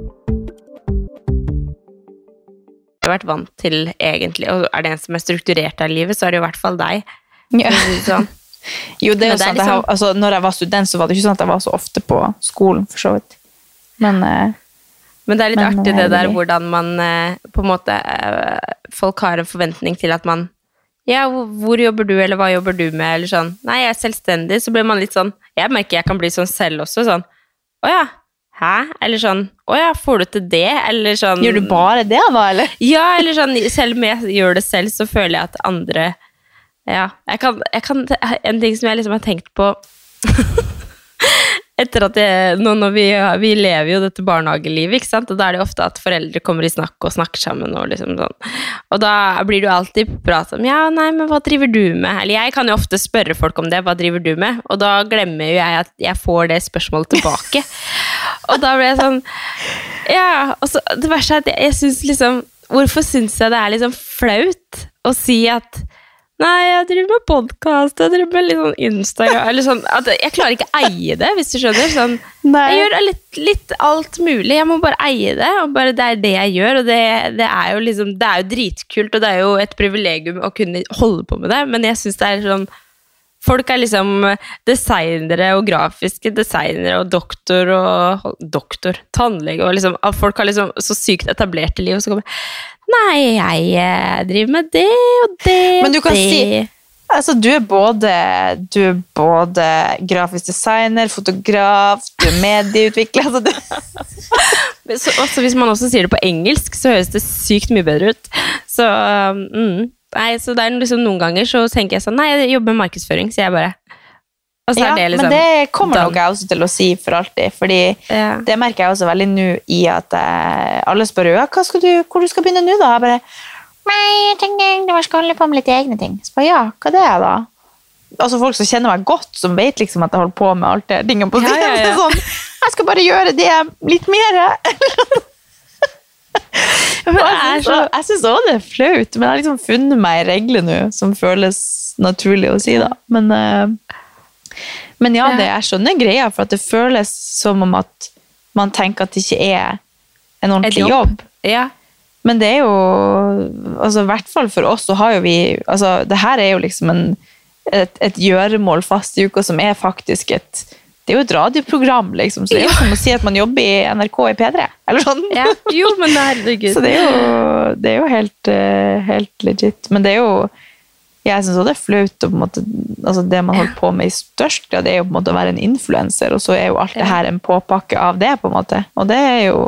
Jeg vært vant til egentlig, og er det en som er strukturert av livet, så er det jo i hvert fall deg. Det Sånn. [LAUGHS] Jo, det er jo det sånn jeg, har- liksom- altså, Når jeg var student, så var det ikke sånn at jeg var så ofte på skolen, for så vidt. Men eh, Men det er litt Men, artig det eh, der hvordan man eh, på en måte eh, Folk har en forventning til at man Ja, hvor jobber du, eller hva jobber du med, eller sånn. Nei, jeg er selvstendig, så blir man litt sånn Jeg merker jeg kan bli sånn selv også, sånn Å ja. Hæ? Eller sånn Å ja, får du til det? Eller sånn gjør du bare det, da, eller? Ja, eller sånn Selv om jeg gjør det selv, så føler jeg at andre Ja. Jeg kan, jeg kan En ting som jeg liksom har tenkt på [LAUGHS] etter at jeg, nå når vi, vi lever jo dette barnehagelivet, ikke sant? og da er det ofte at foreldre kommer i snakk og snakker sammen. Og liksom sånn. Og da blir det jo alltid prat om ja, nei, men hva driver du med? Eller jeg kan jo ofte spørre folk om det, hva driver du med? Og da glemmer jo jeg at jeg får det spørsmålet tilbake. [LAUGHS] og da blir jeg sånn Ja. Og så det verste er at jeg, jeg syns liksom Hvorfor syns jeg det er liksom flaut å si at Nei, jeg driver med podkast, jeg driver med litt sånn Instagram eller sånn, at Jeg klarer ikke å eie det, hvis du skjønner. Sånn, jeg gjør litt, litt alt mulig. Jeg må bare eie det. og bare Det er det jeg gjør. og det, det, er jo liksom, det er jo dritkult, og det er jo et privilegium å kunne holde på med det, men jeg syns det er sånn Folk er liksom designere og grafiske designere og doktor og Doktor, tannlege og liksom Folk har liksom så sykt etablerte liv, og så kommer Nei, jeg eh, driver med det og det Men du kan det. si Altså, du er både, du er både grafisk designer, fotograf, du er medieutvikler altså, du, [LAUGHS] så, også Hvis man også sier det på engelsk, så høres det sykt mye bedre ut. Så, mm, nei, så det liksom noen ganger så tenker jeg sånn Nei, jeg jobber med markedsføring, sier jeg bare. Ja, det liksom Men det kommer nok jeg også til å si for alltid. Fordi Ja. det merker jeg også veldig nå i at eh, alle spør ja, hva skal du, hvor du skal begynne nå, da? Jeg bare Nei, jeg egentlig jeg skal holde på med litt egne ting. Så bare, ja, hva det er da? Altså Folk som kjenner meg godt, som vet liksom at jeg holder på med alt det tingene på siden. ja, ja. Sånn, jeg skal bare gjøre det litt mer. [LAUGHS] Jeg syns- jeg òg det er flaut, men jeg har liksom funnet meg en regle nå som føles naturlig å si, da. Men, eh, men ja, det, jeg skjønner greia, for at det føles som om at man tenker at det ikke er en ordentlig jobb. jobb. Ja. Men det er jo altså, I hvert fall for oss så har jo vi altså, Det her er jo liksom en, et, et gjøremål fast i uka som er faktisk et Det er jo et radioprogram, liksom. Så det er jo som å si at man jobber i NRK i P3. Eller sånn. ja. Jo, men herregud. [LAUGHS] Så det er jo, det er jo helt, eh, helt legit. Men det er jo Jeg syns også det er flaut Og måte altså Det man holder på med i størst grad, er jo på en måte å være en influenser, og så er jo alt det her en påpakke av det, på en måte. Og det er jo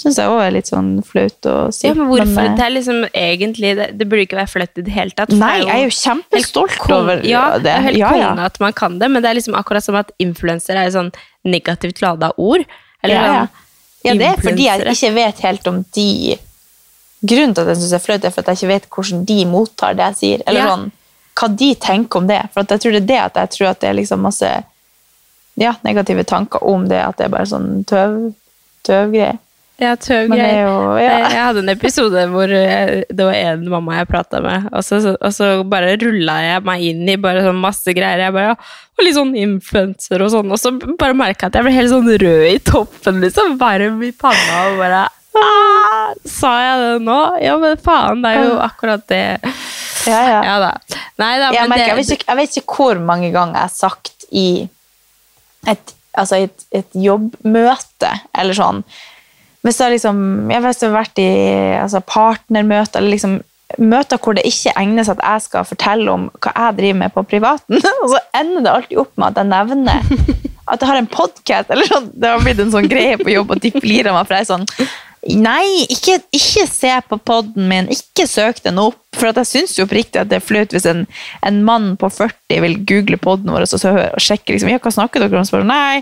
Syns jeg òg er litt sånn flaut å si. Ja, men hvorfor? Men, det er liksom egentlig Det, det burde ikke være flaut i det hele tatt. Nei, jeg er jo kjempestolt over ja, det. det. er helt Ja, ja. at man kan det, men det er liksom akkurat som at influenser er et sånn negativt lada ord. Eller ja, ja. sånn ja, det er fordi jeg ikke vet helt om de Grunnen til at jeg syns det er flaut, er for at jeg ikke vet hvordan de mottar det jeg sier. Eller Ja. sånn, hva de tenker om det. For jeg tror det er det at jeg tror at det er liksom masse ja, negative tanker om det, at det er bare sånn tøv, tøvgreier. Ja, tøv Men det er greier. jo ja. Jeg jeg hadde en episode hvor jeg, det var en mamma jeg prata med, og så, så- og så bare rulla jeg meg inn i bare sånn masse greier. Jeg bare, og litt sånn influenser og sånn, og så bare merka jeg at jeg ble helt sånn rød i toppen, liksom. Varm i panna og bare ah, Sa jeg det nå? Ja, men faen, det er jo akkurat det. Ja, ja. Ja da. Nei da, jeg, men merker, jeg, vet ikke, jeg vet ikke hvor mange ganger jeg har sagt i et, altså et, et jobbmøte, eller sånn Hvis jeg liksom, jeg vet, det har vært i altså partnermøter, eller liksom møter hvor det ikke egner seg at jeg skal fortelle om hva jeg driver med på privaten, [LAUGHS] og så ender det alltid opp med at jeg nevner [LAUGHS] at jeg har en podkast, eller sånn. Det har blitt en sånn greie på jobb og de flirer meg, for jeg er sånn Nei, ikke, ikke se på podden min, ikke søk den opp. For at jeg syns jo oppriktig at det er flaut hvis en, en mann på 40 vil google podden vår og, så, og sjekke liksom, ja, hva snakker dere om. Spør, nei,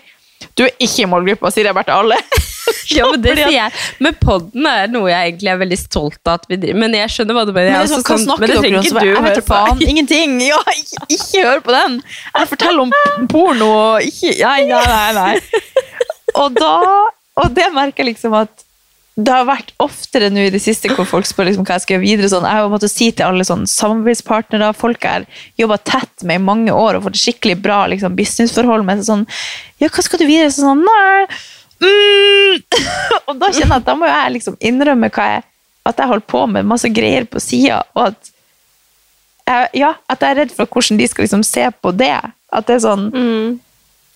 du er ikke i målgruppa, sier jeg bare til alle. [LAUGHS] ja, men det sier jeg. Men podden er noe jeg egentlig er veldig stolt av at vi driver Men jeg skjønner hva du mener. Men, sånn, hva sånn- snakker dere om? trenger Så bare, du jeg vet faen, ingenting. Ja, ikke, ikke hør på den. Jeg fortell om [LAUGHS] porno og ikke Nei, nei, nei. nei. Og da Og det merker jeg liksom at det har vært oftere nå i det siste hvor folk spør liksom hva jeg skal gjøre videre. Sånn. Jeg har måttet si til alle sånn, samarbeidspartnere, folk jeg har jobba tett med i mange år og fått skikkelig bra liksom, businessforhold med. Sånn, ja, hva skal du videre? Så sånn, nei, mm. [LAUGHS] Og da kjenner jeg at da må jeg liksom innrømme jeg, at jeg holder på med masse greier på sida, og at jeg, ja, at jeg er redd for hvordan de skal liksom se på det. At det er sånn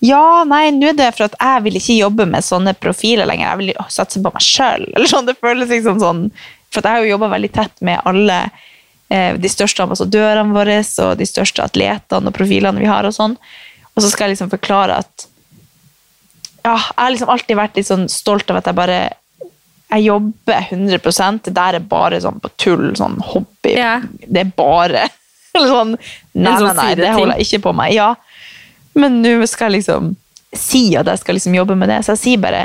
Ja, nei, nå er det for at jeg vil ikke jobbe med sånne profiler lenger. Jeg vil satse på meg sjøl. [LAUGHS] Sånn, det føles liksom sånn For jeg har jo jobba veldig tett med alle eh, de største ambassadørene våre og de største atletene og profilene vi har. Og sånn. Og så skal jeg liksom forklare at ja, Jeg har liksom alltid vært litt sånn stolt av at jeg bare jeg jobber 100% Det der er bare sånn på tull, sånn hobby. Yeah. Det er bare [LAUGHS] eller sånn Nei, sånn nei, nei, det holder jeg ikke på med. Ja. Men nå skal jeg liksom si at jeg skal liksom jobbe med det, så jeg sier bare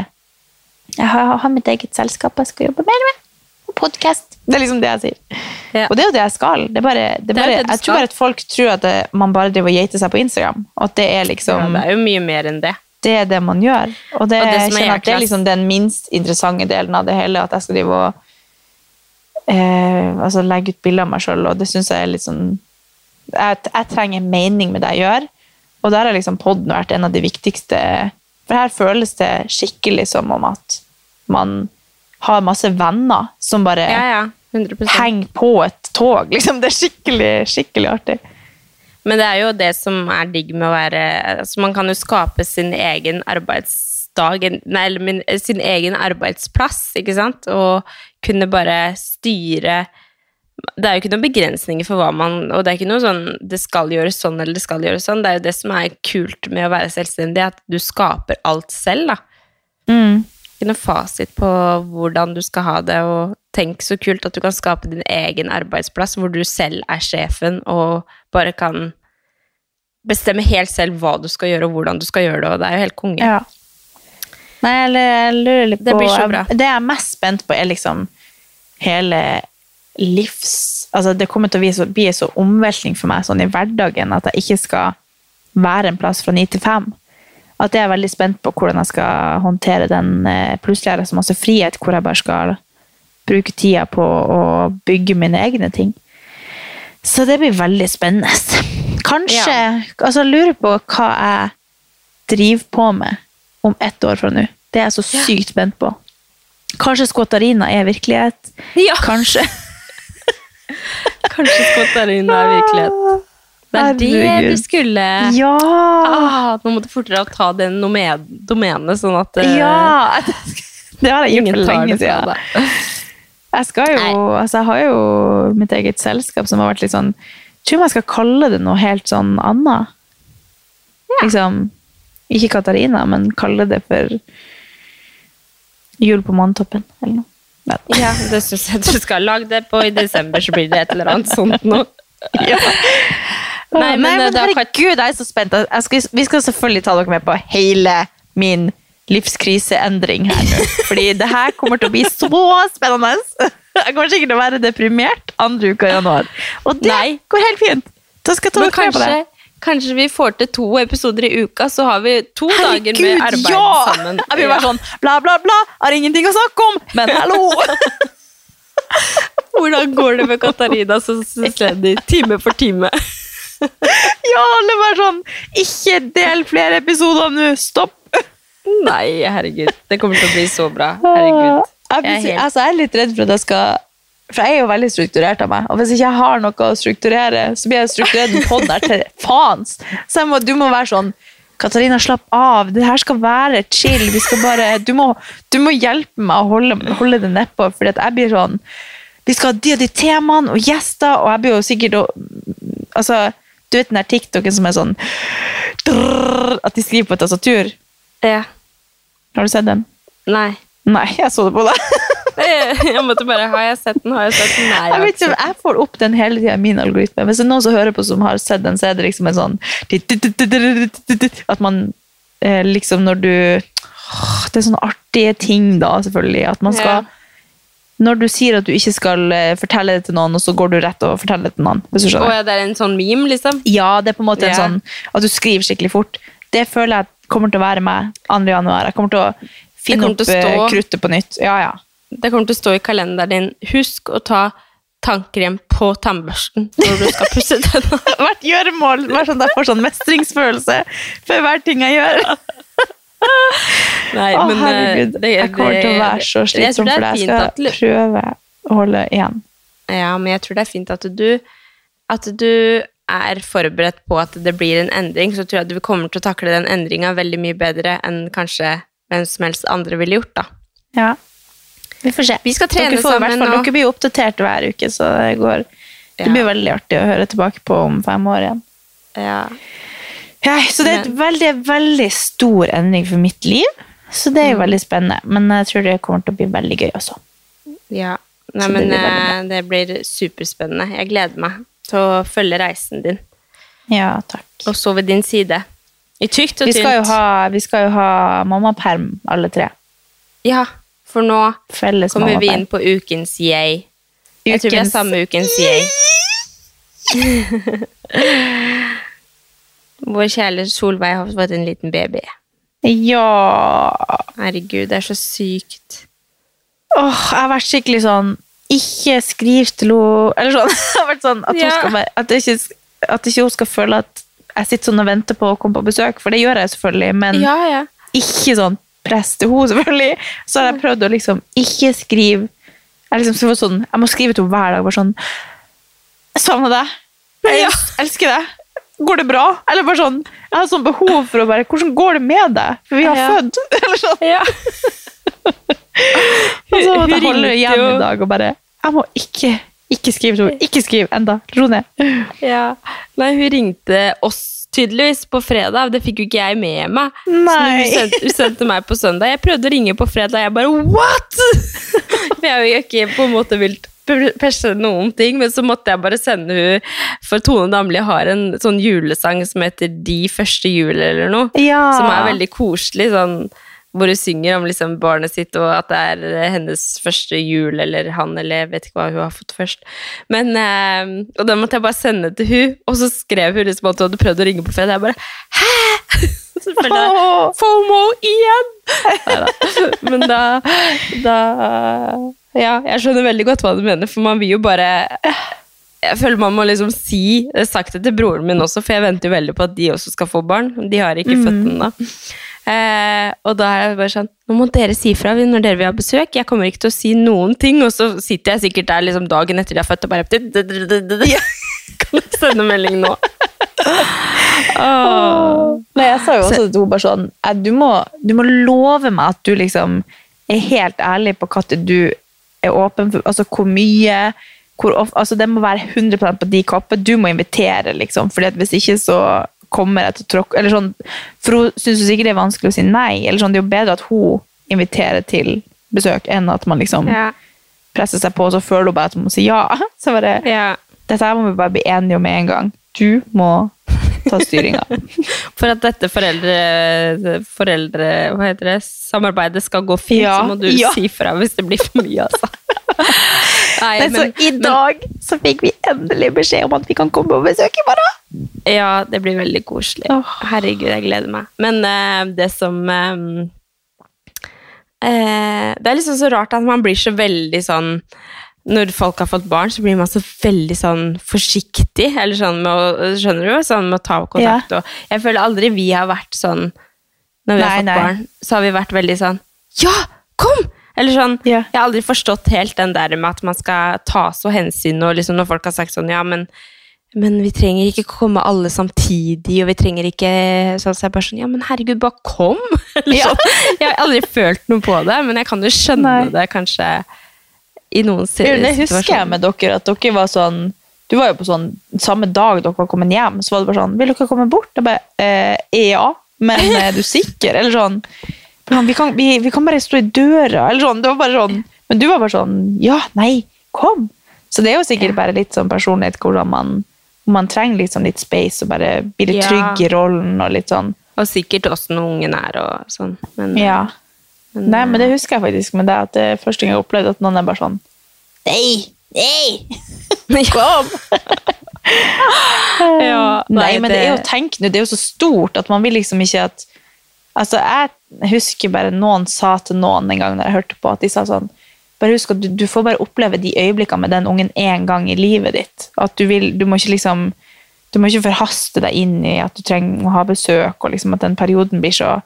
jeg har, har mitt eget selskap jeg skal jobbe mer med. Og podkast. Det er liksom det jeg sier. Ja. Og det er jo det jeg skal. Det bare, det bare, det jeg tror bare at folk tror at det, man bare driver og geiter seg på Instagram. Og at det er Ja, liksom det er jo mye mer enn det. det er det man gjør. Og det, Og det er at det er liksom den minst interessante delen av det hele, at jeg skal drive og eh, altså legge ut bilder av meg sjøl, og det syns jeg er litt sånn jeg, jeg trenger mening med det jeg gjør, og der har liksom podden vært en av de viktigste For her føles det skikkelig som om at man har masse venner som bare Ja, ja. 100 henger på et tog. Liksom. Det er skikkelig, skikkelig artig. Men det er jo det som er digg med å være altså Man kan jo skape sin egen arbeidsdag, nei, eller min, sin egen arbeidsplass, ikke sant? Og kunne bare styre Det er jo ikke noen begrensninger for hva man Og det er ikke noe sånn det skal gjøres sånn eller det skal gjøres sånn. Det er jo det som er kult med å være selvstendig, at du skaper alt selv, da. Mm. Ikke noe fasit på hvordan du skal ha det, og tenk så kult at du kan skape din egen arbeidsplass, hvor du selv er sjefen og bare kan bestemme helt selv hva du skal gjøre, og hvordan du skal gjøre det, og det er jo helt konge. Ja. Nei, jeg lurer litt på Det blir så bra. Det jeg er mest spent på, er liksom hele livs... Altså, det kommer til å bli så, bli så omveltning for meg sånn i hverdagen at jeg ikke skal være en plass fra ni til fem. At jeg er veldig spent på hvordan jeg skal håndtere den. eh, Plutselig er det så masse frihet hvor jeg bare skal bruke tida på å bygge mine egne ting. Så det blir veldig spennende. Kanskje Altså, jeg lurer på hva jeg driver på med om ett år fra nå. Det er jeg så sykt spent på. Kanskje Skotarina er virkelighet. Ja. Kanskje. [LAUGHS] [LAUGHS] Kanskje Skottarina er virkelighet. Det er det du skulle Ja! ah, Nå må du fortere ta det domenet, sånn at uh, Ja! [LAUGHS] Det har jeg gjort for lenge siden. Jeg, skal jo, altså jeg har jo mitt eget selskap som har vært litt sånn Jeg tror jeg skal kalle det noe helt sånn annet. Liksom, ikke Katarina, men kalle det for Jul på Manntoppen, eller noe. Men, Ja, det syns jeg du skal. lage det på i desember, så blir det et eller annet sånt noe. ja. Nei, Nei, men, men, eh, ikke- herregud, jeg er så spent. Skal, vi skal selvfølgelig ta dere med på hele min livskriseendring her nå. Fordi det her kommer til å bli så spennende. Jeg kommer sikkert til å være deprimert andre uka i januar. Og det Nei. går helt fint. Da skal jeg ta Men dere med på det. Kanskje, vi får til to episoder i uka, så har vi to dager med arbeid ja! sammen. [LAUGHS] Jeg blir bare sånn bla, bla, bla. Har ingenting å snakke om, men hallo! [LAUGHS] Hvordan går det med Katarina som sysleder time for time? [LAUGHS] ja, alle bare sånn Ikke del flere episoder nå. Stopp. Nei, herregud. Det kommer til å bli så bra. Herregud. Jeg, Jeg er helt- altså, jeg er litt redd for at jeg skal For jeg er jo veldig strukturert av meg. Og hvis ikke jeg har noe å strukturere, så blir jeg strukturert en podd der til faens. Så må, du må være sånn Katarina, slapp av. Det her skal være chill. Vi skal bare, du, må, du må hjelpe meg å holde, holde det nedpå, for jeg blir sånn Vi skal ha de og de temaene og gjester, og jeg blir jo sikkert Altså, du vet den der TikToken som er sånn At de skriver på et tastatur? Ja. Har du sett den? Nei. Nei, jeg så det på deg. [LAUGHS] Jeg måtte bare Har jeg sett den? Har jeg sett den? Nei. Jeg, vet ikke jeg får opp den hele tida i min algoritme. Hvis det er noen som hører på som har sett den, så er det liksom en sånn At man eh, liksom når du Det er sånne artige ting, da, selvfølgelig. At man skal Når du sier at du ikke skal eh, fortelle det til noen, og så går du rett og forteller det til noen. Hvis du det er en sånn meme, liksom? Ja, det er på en måte en sånn at du skriver skikkelig fort. Det føler jeg kommer til å være meg 2. januar. Jeg kommer til å finne opp eh, kruttet på nytt. Ja, ja. Det kommer til å stå i kalenderen din. Husk å ta tannkrem på tannbørsten når du skal pusse [LAUGHS] tenna. Hvert gjøremål. Bare sånn jeg får sånn mestringsfølelse for hver ting jeg gjør. Nei, Å, men, eh, herregud. det- jeg kommer til å være så slitsom for deg. Jeg skal at- prøve å holde igjen. Ja, men jeg tror det er fint at du At du er forberedt på at det blir en endring, så tror jeg du kommer til å takle den endringa veldig mye bedre enn kanskje hvem som helst andre ville gjort, da. Ja. Vi får se. Vi skal trene dere, får sammen fall, dere blir jo oppdatert hver uke, så det går Det blir veldig artig å høre tilbake på om fem år igjen. Ja. Ja, så det er et veldig, veldig stor endring for mitt liv. Så det er Mm. veldig spennende. Men jeg tror det kommer til å bli veldig gøy også. ja. Nei, men det blir eh, det blir superspennende. Jeg gleder meg til å følge reisen din. Ja, takk. Og så ved din side. I tykt og Vi skal jo ha, vi skal jo ha mammaperm, alle tre. Ja, for nå Felles kommer vi inn på ukens yay. Jeg tror vi er samme ukens yay. [LAUGHS] Vår kjære Solveig har fått en liten baby. Ja Herregud, det er så sykt. Åh, jeg har vært skikkelig sånn Ikke skriv til henne Eller sånn, [LAUGHS] jeg har vært sånn at, hun Ja. skal være, at, ikke, at ikke hun skal føle at jeg sitter sånn og venter på å komme på besøk, for det gjør jeg selvfølgelig, men Ja, ja. ikke sånn press til henne, selvfølgelig. Så har jeg prøvd å liksom ikke skrive Jeg, liksom, sånn, jeg må skrive til henne hver dag, bare sånn Jeg savner deg. Jeg elsker deg. Går det bra? Eller bare sånn Jeg har sånn behov for å bare Hvordan går det med deg? For vi har Ja. født. [LAUGHS] Eller sånn. Ja. [LAUGHS] Og så måtte jeg holde igjen i dag og bare Jeg må ikke, ikke skrive henne. Ikke skriv enda. Ro ned. ja. Nei, hun ringte oss tydeligvis på fredag. Det fikk jo ikke jeg med meg. Så Nei. hun sendte, sendte meg på søndag. Jeg prøvde å ringe på fredag, jeg bare what?! For [LAUGHS] jeg har jo ikke på en måte vilt perse noen ting, men så måtte jeg bare sende hun For Tone Damli har en sånn julesang som heter De første jul, eller noe. Ja. Som er veldig koselig, sånn hvor hun synger om liksom barnet sitt, og at det er eh, hennes første jul, eller han, eller jeg vet ikke hva hun har fått først. Men, eh, Og den måtte jeg bare sende til hun, og så skrev hun liksom at hun hadde prøvd å ringe på fredag. Jeg bare Hæ?! [LAUGHS] Så følte jeg FOMO igjen! Neida. Men da, da ja, jeg skjønner veldig godt hva du mener, for man vil jo bare Jeg føler man må liksom si Jeg har sagt det til broren min også, for jeg venter jo veldig på at de også skal få barn. De har ikke født ennå. Eh, og da er det bare sånn Nå må dere si fra når dere vil ha besøk. Jeg kommer ikke til å si noen ting. Og så sitter jeg sikkert der liksom dagen etter de har født og bare [LAUGHS] Kan du sende melding nå? oh. Nei, jeg sa jo også til henne bare sånn du må, du må love meg at du liksom er helt ærlig på når du er åpen for. Altså hvor mye hvor altså Det må være 100 på de kappene. Du må invitere, liksom. For hvis ikke så kommer jeg til å tråkke eller sånn, For hun syns sikkert det er vanskelig å si nei. eller sånn, Det er jo bedre at hun inviterer til besøk, enn at man liksom Ja. presser seg på, og så føler hun bare at hun må si ja. [LAUGHS] Så bare, Ja. Dette her må vi bare bli enige om med en gang. Du må ta styringa. [LAUGHS] For at dette foreldre, foreldre hva heter det, samarbeidet skal gå fint, Ja, så må du ja. si fra hvis det blir for mye. Altså. [LAUGHS] Nei, Men, så i dag så fikk vi endelig beskjed om at vi kan komme og besøke i morgen. Ja, det blir veldig koselig. Herregud, jeg gleder meg. Men uh, det som uh, uh, Det er liksom så rart at man blir så veldig sånn Når folk har fått barn, så blir man så veldig sånn forsiktig. Eller sånn med å, skjønner du? Sånn med å ta kontakt. Og jeg føler aldri vi har vært sånn Når vi har fått nei. barn, så har vi vært veldig sånn Ja, kom! Eller sånn, Ja. Jeg har aldri forstått helt den der med at man skal ta så hensyn, og liksom når folk har sagt sånn Ja, men men vi trenger ikke komme alle samtidig, og vi trenger ikke sånn, så jeg bare sånn, ja, men herregud, bare kom! [LAUGHS] Eller Ja. sånn. Jeg har aldri følt noe på det, men jeg kan jo skjønne Nei. det kanskje i noen situasjoner. Det husker jeg med dere, at dere var sånn Du var jo på sånn samme dag dere var kommet hjem, så var det bare sånn Vil dere komme bort? Jeg bare eh, Ja, men er du sikker? Eller sånn vi kan, vi, vi kan bare stå i døra, eller sånn. Det var bare sånn Men du var bare sånn Ja, nei, kom! Så det er jo sikkert bare litt sånn personlighet hvordan man man trenger sånn litt space og bare bli litt Ja. trygg i rollen og litt sånn. Og sikkert åssen ungen er og sånn. Men, Ja. Nei, men det husker jeg faktisk med deg, at det er første gang jeg opplevde at noen er bare sånn Nei! Nei! [LAUGHS] Kom! [LAUGHS] Ja, nei, men det er jo tenk nå, det er jo så stort at man vil liksom ikke at Altså, jeg husker bare noen sa til noen en gang da jeg hørte på, at de sa sånn bare husk at du, du får bare oppleve de øyeblikkene med den ungen én gang i livet ditt. At du vil, du må ikke liksom du må ikke forhaste deg inn i at du trenger å ha besøk, og liksom at den perioden blir så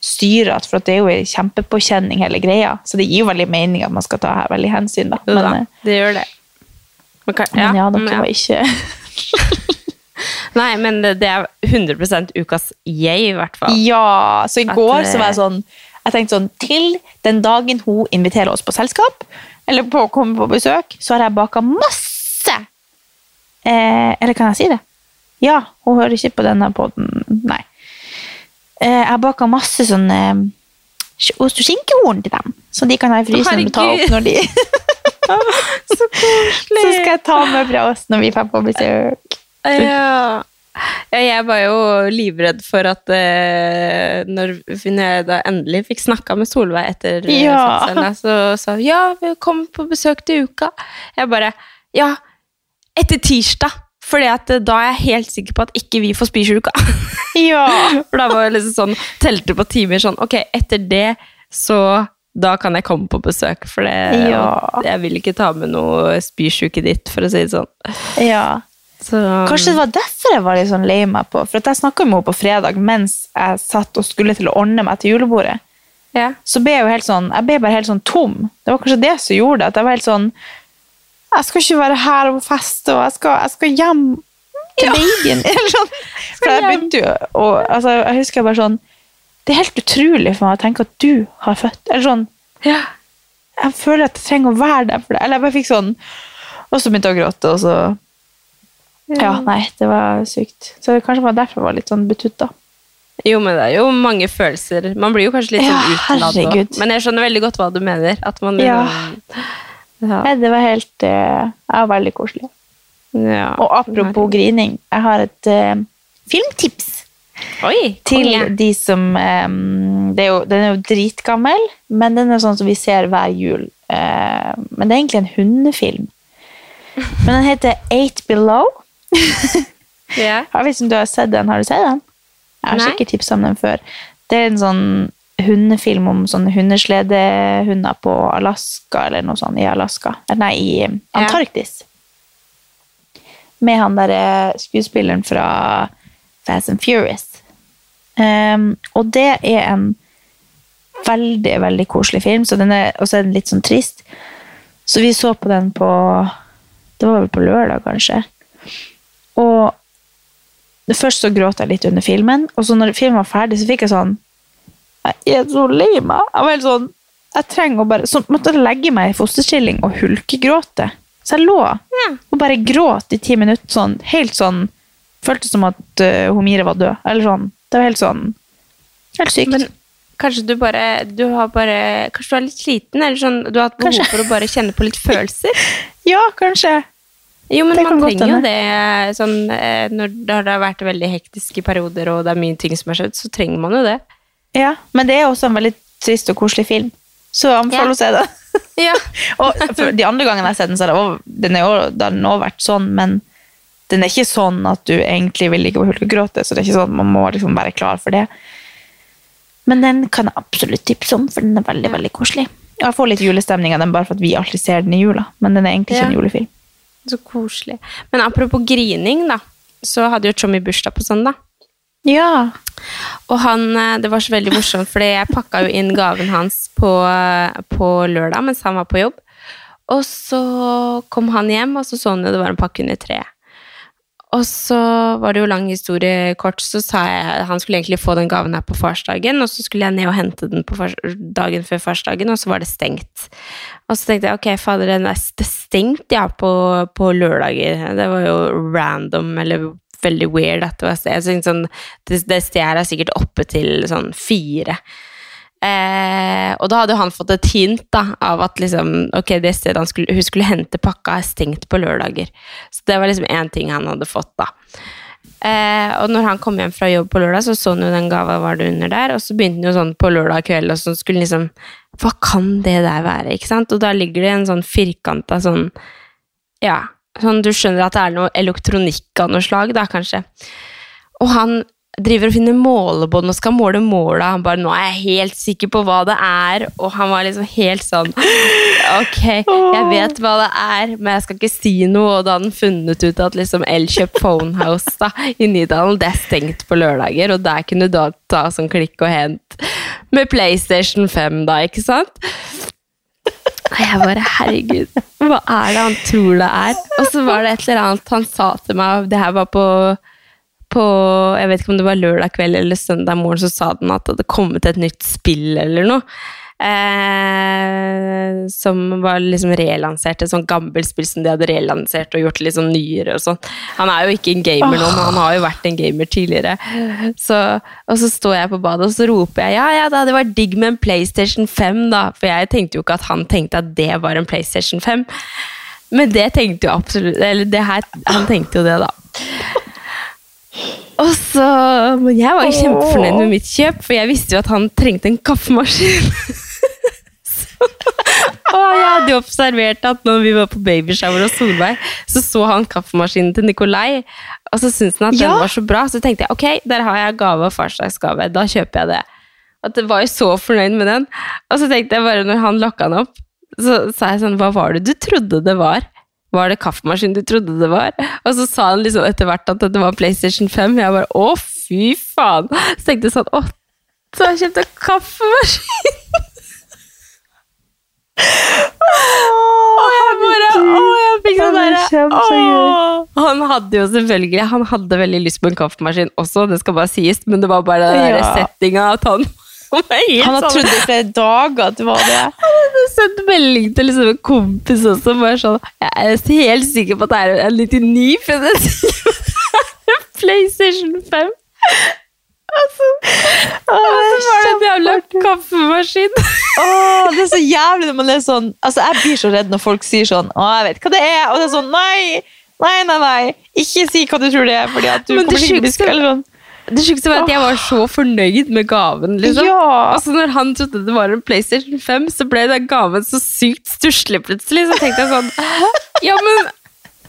styrete, for det er jo en kjempepåkjenning hele greia. Så det gir jo veldig mening at man skal ta her veldig hensyn, da. Men, da, eh, det gjør det. Men, ja, men ja, dere ja. var ikke [LAUGHS] Nei, men det, det er 100 ukas jeg, i hvert fall. Ja, så i At, går det... så var jeg sånn Jeg tenkte sånn Til den dagen hun inviterer oss på selskap, eller på å komme på besøk, så har jeg baka masse eh, Eller kan jeg si det? Ja, hun hører ikke på denne poden. Nei. Eh, jeg baka masse sånn eh, ost- og skinkehorn til dem, så de kan ha i frysen og ta opp når de [LAUGHS] Så koselig! Så skal jeg ta med fra oss når vi får på besøk. Ja. ja, jeg var jo livredd for at eh, når jeg da endelig fikk snakka med Solveig etter eh, Ja. fødselen, så sa hun ja, kom på besøk til uka. Jeg bare ja, etter tirsdag. Fordi at eh, da er jeg helt sikker på at ikke vi får spysjuka. [LAUGHS] Ja. For da var jeg liksom sånn, telte på timer sånn, ok, etter det så da kan jeg komme på besøk, for det, Ja. jeg vil ikke ta med noe spysjuke ditt, for å si det sånn. ja. Så, Kanskje det var derfor jeg var litt sånn lei meg på. For at jeg snakka med henne på fredag mens jeg satt og skulle til å ordne meg til julebordet. ja. Så ble jeg jo helt sånn, jeg ble bare helt sånn tom. Det var kanskje det som gjorde det. At jeg var helt sånn Jeg skal ikke være her og feste, og jeg skal, jeg skal hjem til babyen. [LAUGHS] Eller sånn. For jeg begynte jo og, altså, Jeg husker bare sånn Det er helt utrolig for meg å tenke at du har født. Eller sånn Ja. Jeg føler at jeg trenger å være der for deg. Eller jeg bare fikk sånn Og så begynte jeg å gråte, og så Ja, nei, det var sykt. Så det kanskje var derfor jeg var litt sånn betutta. Jo, men det er jo mange følelser. Man blir jo kanskje litt Ja, sånn Ja, også. herregud. Men jeg skjønner veldig godt hva du mener. At man Ja. liksom ja. Det var helt eh, ja, veldig koselig. ja. Og apropos grining, jeg har et uh, filmtips Oi, til de som um, det er jo, Den er jo dritgammel, men den er sånn som vi ser hver jul. Uh, men det er egentlig en hundefilm. [LAUGHS] Men den heter Eight Below. yeah. Jeg vet ikke om du har sett den. Har du sett den? Jeg har Nei. sikkert tipsa om den før. Det er en sånn hundefilm om sånne hundesledehunder på Alaska, eller noe sånt, i Alaska. Nei, i Antarktis. Med han derre skuespilleren fra Fast and Furious. Um, og det er en veldig, veldig koselig film, så den er, og så er den litt sånn trist. Så vi så på den på Det var vel på lørdag, kanskje. Og først så gråt jeg litt under filmen, og så når filmen var ferdig, så fikk jeg sånn Jeg er så lei meg. Jeg var helt sånn Jeg trenger å bare Så måtte jeg legge meg i fosterstilling og hulkegråte. Så jeg lå og bare gråt i ti minutter, sånn helt sånn Føltes som at uh, Homire var død. Eller sånn. Det var helt sånn Helt sykt. Men kanskje du bare Du har bare Kanskje du er litt sliten, eller sånn Du har hatt behov Kanskje. for å bare kjenne på litt følelser? [LAUGHS] ja, kanskje. Jo, men Det man trenger jo det sånn eh, Når det har vært veldig hektiske perioder, og det er mye ting som har skjedd, så trenger man jo det. Ja, Men det er også en veldig trist og koselig film. Så anbefaler å se den. [LAUGHS] Ja. [LAUGHS] og de andre gangene jeg har sett den, så har den også vært sånn, men den er ikke sånn at du egentlig vil ligge på hulkegråte, så det er ikke sånn at man må liksom være klar for det. Men den kan jeg absolutt tipse om, for den er veldig, veldig koselig. Jeg får litt julestemning av den bare for at vi alltid ser den i jula, men den er egentlig ikke Ja. en julefilm. Så koselig. Men apropos grining, da. Så hadde jo Tjommi bursdag på søndag. Ja. Og han, eh, det var så veldig morsomt, fordi jeg pakka jo inn gaven hans på, på lørdag mens han var på jobb. Og så kom han hjem, og så så han jo det var en pakke under treet. Og så var det jo lang historie kort, så sa jeg han skulle egentlig få den gaven her på farsdagen, og så skulle jeg ned og hente den på fars, dagen før farsdagen, og så var det stengt. Og så tenkte jeg ok, fader, den er stengt ja, på, på lørdager. Det var jo random, eller veldig weird at det var sted. Jeg sånn, det, det stedet er sikkert oppe til sånn fire. Eh, og da hadde han fått et hint da, av at liksom, okay, det stedet skulle, hun skulle hente pakka, er stengt på lørdager. Så det var liksom én ting han hadde fått, da. Eh, og når han kom hjem fra jobb på lørdag, så så han jo den gava var det under der, og så begynte han jo sånn på lørdag kveld, og så skulle han liksom Hva kan det der være, ikke sant? Og da ligger det en sånn firkanta sånn Ja, sånn du skjønner at det er noe elektronikk av noe slag, da, kanskje. Og han driver og finner målebånd og skal måle måla. Han bare 'Nå er jeg helt sikker på hva det er', og han var liksom helt sånn Ok, jeg vet hva det er, men jeg skal ikke si noe. Og da hadde han funnet ut at liksom Elkjøp Phonehouse da, i Nydalen, det er stengt på lørdager, og der kunne du da ta sånn klikk og hent med PlayStation 5, da, ikke sant? Og jeg bare, herregud, hva er det han tror det er? Og så var det et eller annet han sa til meg, det her var på, på jeg vet ikke om det var lørdag kveld eller søndag morgen, så sa den at det hadde kommet et nytt spill eller noe. Eh, som var liksom relansert, et sånt gammelt spill som de hadde relansert og gjort litt sånn nyere og sånn. Han er jo ikke en gamer nå, men han har jo vært en gamer tidligere. Så, og så står jeg på badet og så roper jeg ja, ja da, det var digg med en PlayStation 5, da. For jeg tenkte jo ikke at han tenkte at det var en PlayStation 5. Men det tenkte jo absolutt Eller det her, han tenkte jo det, da. Og så, Men jeg var jo kjempefornøyd med mitt kjøp, for jeg visste jo at han trengte en kaffemaskin. [LAUGHS] og jeg hadde jo observert at når vi var på babyshower hos Solveig, så så han kaffemaskinen til Nikolai, og så syntes han at Ja. den var så bra. Så tenkte jeg ok, der har jeg gave og farsdagsgave, da kjøper jeg det. At jeg var jo så fornøyd med den. Og så tenkte jeg bare når han lokka den opp, så sa jeg sånn Hva var det du trodde det var? Var det kaffemaskin du trodde det var? Og så sa han liksom etter hvert at det var PlayStation 5. Jeg bare å, fy faen! Så tenkte jeg sånn å, så har jeg kjøpt en kaffemaskin! [LAUGHS] Og jeg bare Å, jeg fikk sånn derre Han hadde jo selvfølgelig Han hadde veldig lyst på en kaffemaskin også, det skal bare sies, men det var bare den Ja. settinga at han [LAUGHS] Han har sånn- trodd i flere dager at det var det. han hadde sendt melding til liksom en kompis også. Bare sånn, jeg er helt sikker på at det er en 99, for det er en [LAUGHS] PlayStation 5. Altså, og så var det en jævla kaffemaskin. Åh, det er så jævlig når man er sånn Altså, jeg blir så redd når folk sier sånn Å, jeg vet hva det er. Og det er sånn Nei, nei, nei. nei. Ikke si hva du tror det er, fordi at du Men kommer til å bli sånn. Det sjukeste var at jeg var så fornøyd med gaven. liksom. Ja. Altså, når han trodde det var en PlayStation 5, så ble den gaven så sykt stusslig plutselig. Så tenkte jeg sånn Ja, men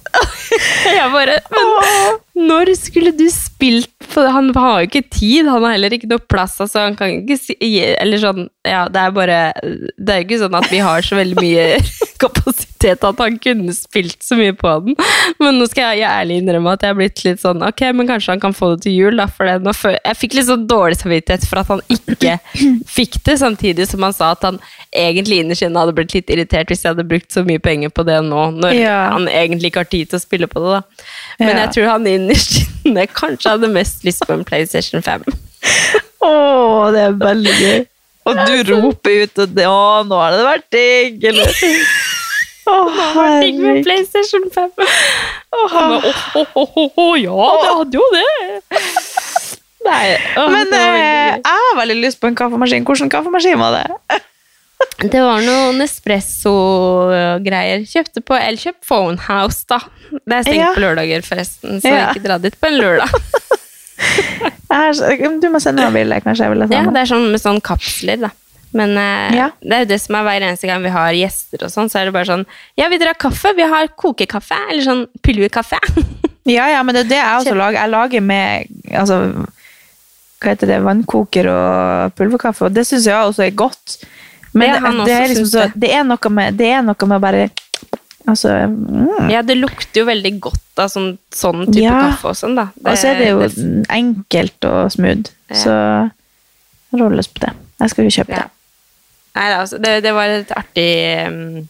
[LAUGHS] Jeg bare Men når skulle du spilt det? Han har jo ikke tid, han har heller ikke noe plass. Altså, han kan ikke si Eller sånn Ja, det er bare Det er jo ikke sånn at vi har så veldig mye [LAUGHS] kapasitet at han kunne spilt så mye på den. Men nå skal jeg ærlig innrømme at jeg har blitt litt sånn Ok, men kanskje han kan få det til jul, da. For det, nå fø- jeg fikk litt sånn dårlig samvittighet for at han ikke [CLEARS THROAT] fikk det, samtidig som han sa at han egentlig innerst inne hadde blitt litt irritert hvis jeg hadde brukt så mye penger på det nå, når Ja. han egentlig ikke har tid til å spille på det. da. Men Ja. jeg tror han innerst inne kanskje hadde mest lyst på en PlayStation 5. [LAUGHS] Å, det er veldig gøy. Og du roper ut at Å, nå har det vært digg! Eller [LAUGHS] Å, herregud. med. PlayStation 5. Og han bare åh, åh, åh, åh, ja, det hadde jo det. Nei, Men det, eh, jeg har veldig lyst på en kaffemaskin. Hvilken kaffemaskin var det? [LAUGHS] det var noen Nespresso-greier. Kjøpte på Elkjøp Phonehouse, da. Det er stengt Ja. på lørdager, forresten, så Ja. ikke dra dit på en lørdag. Du må sende meg bilde, kanskje jeg vil ha Ja, det er sånn med sånn kapsler, da. Men eh, Ja. det er jo det som er hver eneste gang vi har gjester og sånn, så er det bare sånn Ja, vi drar kaffe? Vi har kokekaffe. Eller sånn pulverkaffe. [LAUGHS] Ja, ja, men det er det jeg også lager. Jeg lager med altså, hva heter det, vannkoker og pulverkaffe, og det syns jeg også er godt. Men Det det, er liksom så, det, er noe med, det er noe med å bare Altså mm. Ja, det lukter jo veldig godt av sånn, sånn type Ja. kaffe og sånn, da. Og så er det jo enkelt og smooth. Ja. Så rolles på det. Jeg skal jo kjøpe Ja. det. Nei, altså, det, det var et artig um,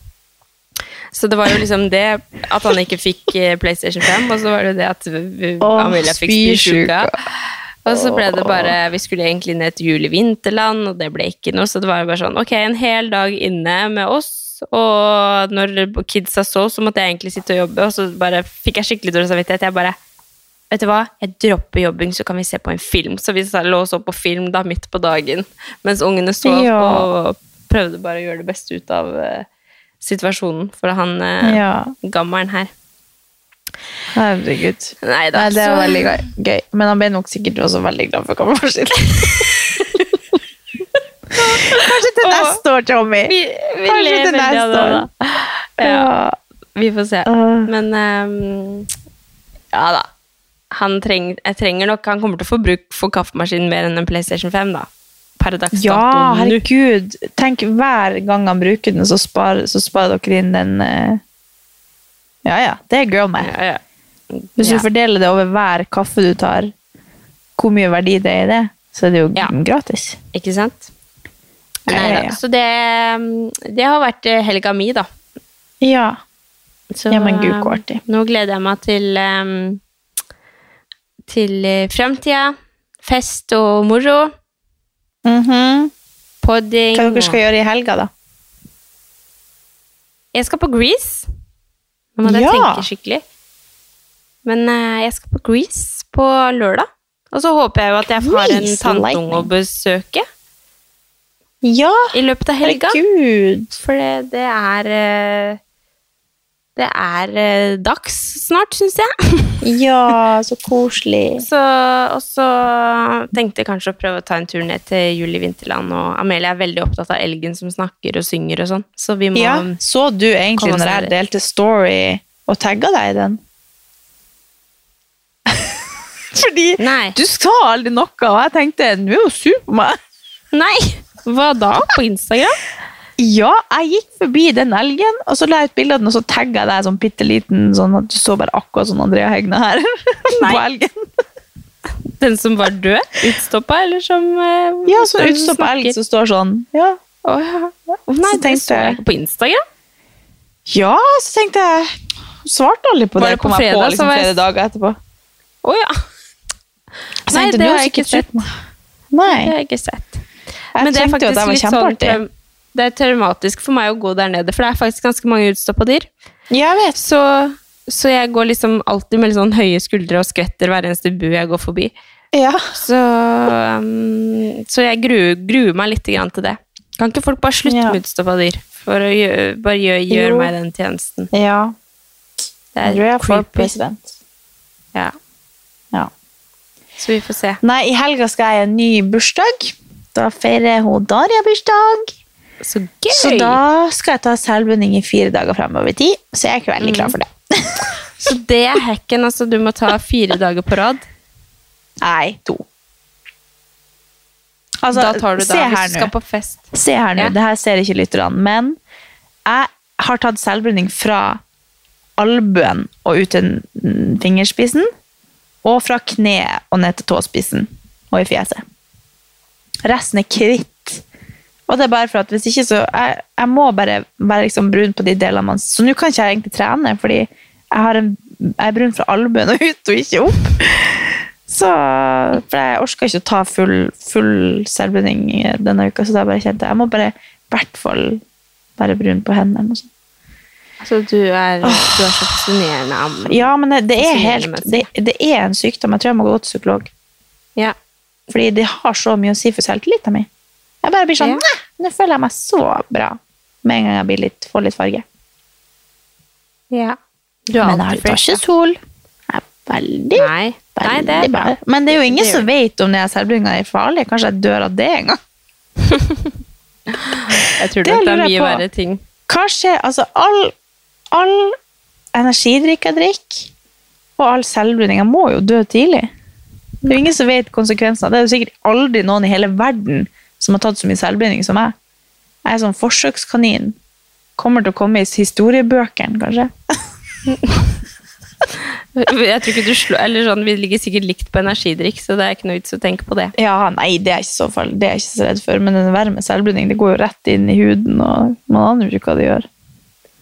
Så det var jo liksom det at han ikke fikk eh, PlayStation 5, og så var det det at vi- Åh, Amelia fikk spysjuka. Og så ble det bare Vi skulle egentlig ned til jul i vinterland, og det ble ikke noe, så det var jo bare sånn Ok, en hel dag inne med oss, og når kidsa så, så måtte jeg egentlig sitte og jobbe, og så bare fikk jeg skikkelig dårlig samvittighet. Jeg bare Vet du hva, jeg dropper jobbing, så kan vi se på en film. Så vi lå og så på film da midt på dagen, mens ungene sov, Ja. og prøvde bare å gjøre det beste ut av uh, situasjonen for han uh, Ja. gammelen her. Herregud. Nei det så- var veldig gøy. Men han ble nok sikkert også veldig glad for kaffemaskinen. [LAUGHS] Kanskje til neste år, Tommy. Vi, vi Kanskje til neste det, år. da. Ja. Vi får se. Men um, ja da. Han treng, jeg trenger nok Han kommer til å få bruk for kaffemaskinen mer enn en PlayStation 5, da. Per dags Ja, dato nå. herregud. Tenk hver gang han bruker den, så sparer, så sparer dere inn den uh... Ja, ja. Det er girl math. Ja, ja. Hvis du fordeler det over hver kaffe du tar, hvor mye verdi det er i det, så er det jo gratis. Ikke sant? Nei da. Så det, mm, det har vært eh, helga mi, da. Ja. Så, Ja, men gud, så artig. Nå gleder jeg meg til um, til framtida. Fest og moro. Mhm. Podding. Hva dere skal gjøre i helga, da? Jeg skal på Grease. Nå må jeg Ja. tenke skikkelig. Men uh, jeg skal på Grease på lørdag. Og så håper jeg jo at jeg har en tanteunge å besøke Ja, i løpet av helga. herregud. For det, det er eh, Det er eh, dags snart, syns jeg. [LAUGHS] Ja, så koselig. Så, og så tenkte jeg kanskje å prøve å ta en tur ned til Jul Vinterland. Og Amelie er veldig opptatt av elgen som snakker og synger og sånn. Så vi må Ja, så du egentlig når jeg delte story og tagga deg i den? [LAUGHS] Fordi Nei. du sa aldri noe, og jeg tenkte nå er hun sur på meg. Nei! Hva da? På Instagram? Ja, jeg gikk forbi den elgen, og så la jeg ut bilde av den, og så tagga jeg deg sånn bitte liten, sånn at du så bare akkurat sånn Andrea Hegna her [LAUGHS] på elgen. Den som var død? Utstoppa, eller som eh, Ja, som utstoppa elg som står sånn. Ja, Oh, ja. Nei, Så tenkte så jeg på Instagram. ja så tenkte jeg svarte aldri på Var det. det på kom jeg fredag, på liksom jeg- flere dager etterpå. Å ja. Jeg Nei, det har jeg ikke sett. Nei, Det har jeg ikke sett. Jeg Men det er tenkte jo at faktisk det var sånn Det er traumatisk for meg å gå der nede, for det er faktisk ganske mange utstoppa dyr. Jeg vet. Så, så jeg går liksom alltid med litt sånn høye skuldre og skvetter hver eneste bu jeg går forbi. Ja. Så, um, så jeg gruer, gruer meg litt grann til det. Kan ikke folk bare slutte Ja. med utstoppa dyr? For å gjøre, bare gjøre, gjør meg den tjenesten. ja. Det er er creepy. president. Ja. Ja. Så vi får se. Nei, i helga skal jeg i en ny bursdag. Da feirer hun Daria bursdag. Så gøy! Så da skal jeg ta selvbunding i fire dager fremover i tid. Så jeg er ikke veldig Mm. klar for det. Så det er hacken, altså. Du må ta fire dager på rad. Nei, to. Altså, da tar du da, hvis du skal på fest. Se her nå, Ja. det her ser ikke lytterne, men jeg har tatt selvbruning fra albuen og ut til mm, fingerspissen, og fra kneet og ned til tåspissen og i fjeset. Resten er kvitt. Og det er bare for at hvis ikke så Jeg, jeg må bare være liksom brun på de delene man Så nå kan ikke jeg egentlig trene, fordi jeg, har en, jeg er brun fra albuen og ut og ikke opp. Så For jeg orka ikke å ta full, full selvbruning denne uka, så da bare kjente jeg jeg må bare i hvert fall være brun på hendene. og sånn. Så du er, du er så fascinerende. Ja, men det, det er helt det, det er en sykdom. Jeg tror jeg må gå til psykolog. Ja. Fordi det har så mye å si for selvtilliten min. Jeg bare blir sånn Ja. Nå føler jeg meg så bra med en gang jeg blir litt, får litt farge. ja. Du har Men jeg tar ikke sol. Jeg er veldig, Nei. Nei, det er bra. bra. Men det er jo ingen Det gjør som vet om det er selvbruninga er farlig. Kanskje jeg dør av det en gang. [LAUGHS] Jeg tror Det det er mye på. verre ting. Hva skjer? Altså, all, all energidrikk jeg drikker, og all selvbruning, jeg må jo dø tidlig. Det er jo ingen som vet konsekvensene. Det er jo sikkert aldri noen i hele verden som har tatt så mye selvbinding som meg. Jeg er sånn forsøkskanin. Kommer til å komme i historiebøkene, kanskje. [LAUGHS] Jeg tror ikke du slår, eller sånn, Vi ligger sikkert likt på energidrikk, så det er ikke noe vits å tenke på det. Ja, nei, det er ikke så, fall. Det er jeg ikke så redd for. Men den verre med selvbruning, det går jo rett inn i huden, og man aner ikke hva det gjør.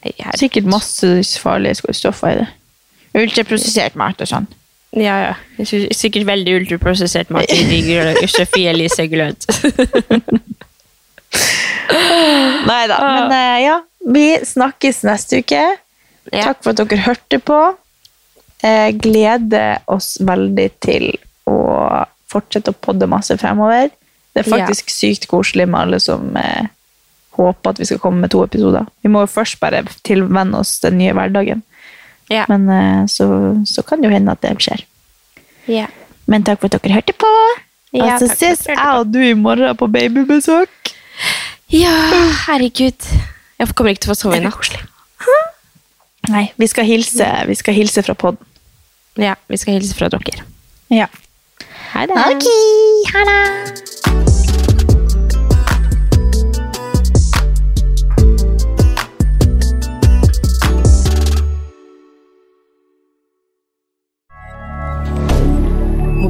Nei. Sikkert masse farlige stoffer i det. Ultraprosessert mat og sånn. Ja, ja. Sikkert veldig ultraprosessert mat i Sofie Elise glød. Nei da. Men uh, ja, vi snakkes neste uke. Ja. Takk for at dere hørte på. Eh, gleder oss veldig til å fortsette å podde masse fremover. Det er faktisk sykt koselig med alle som eh, håper at vi skal komme med to episoder. Vi må jo først bare tilvenne oss den nye hverdagen. Ja. Men eh, så, så kan det jo hende at det skjer. Ja. Men takk for at dere hørte på. Ja, og så ses jeg og du i morgen på babybesøk. ja, herregud. Jeg kommer ikke til å få sove i natt. Nei, vi skal hilse, vi skal hilse fra podden. Ja, vi skal hilse fra dere. Ja. Ha det. Ok, ha det.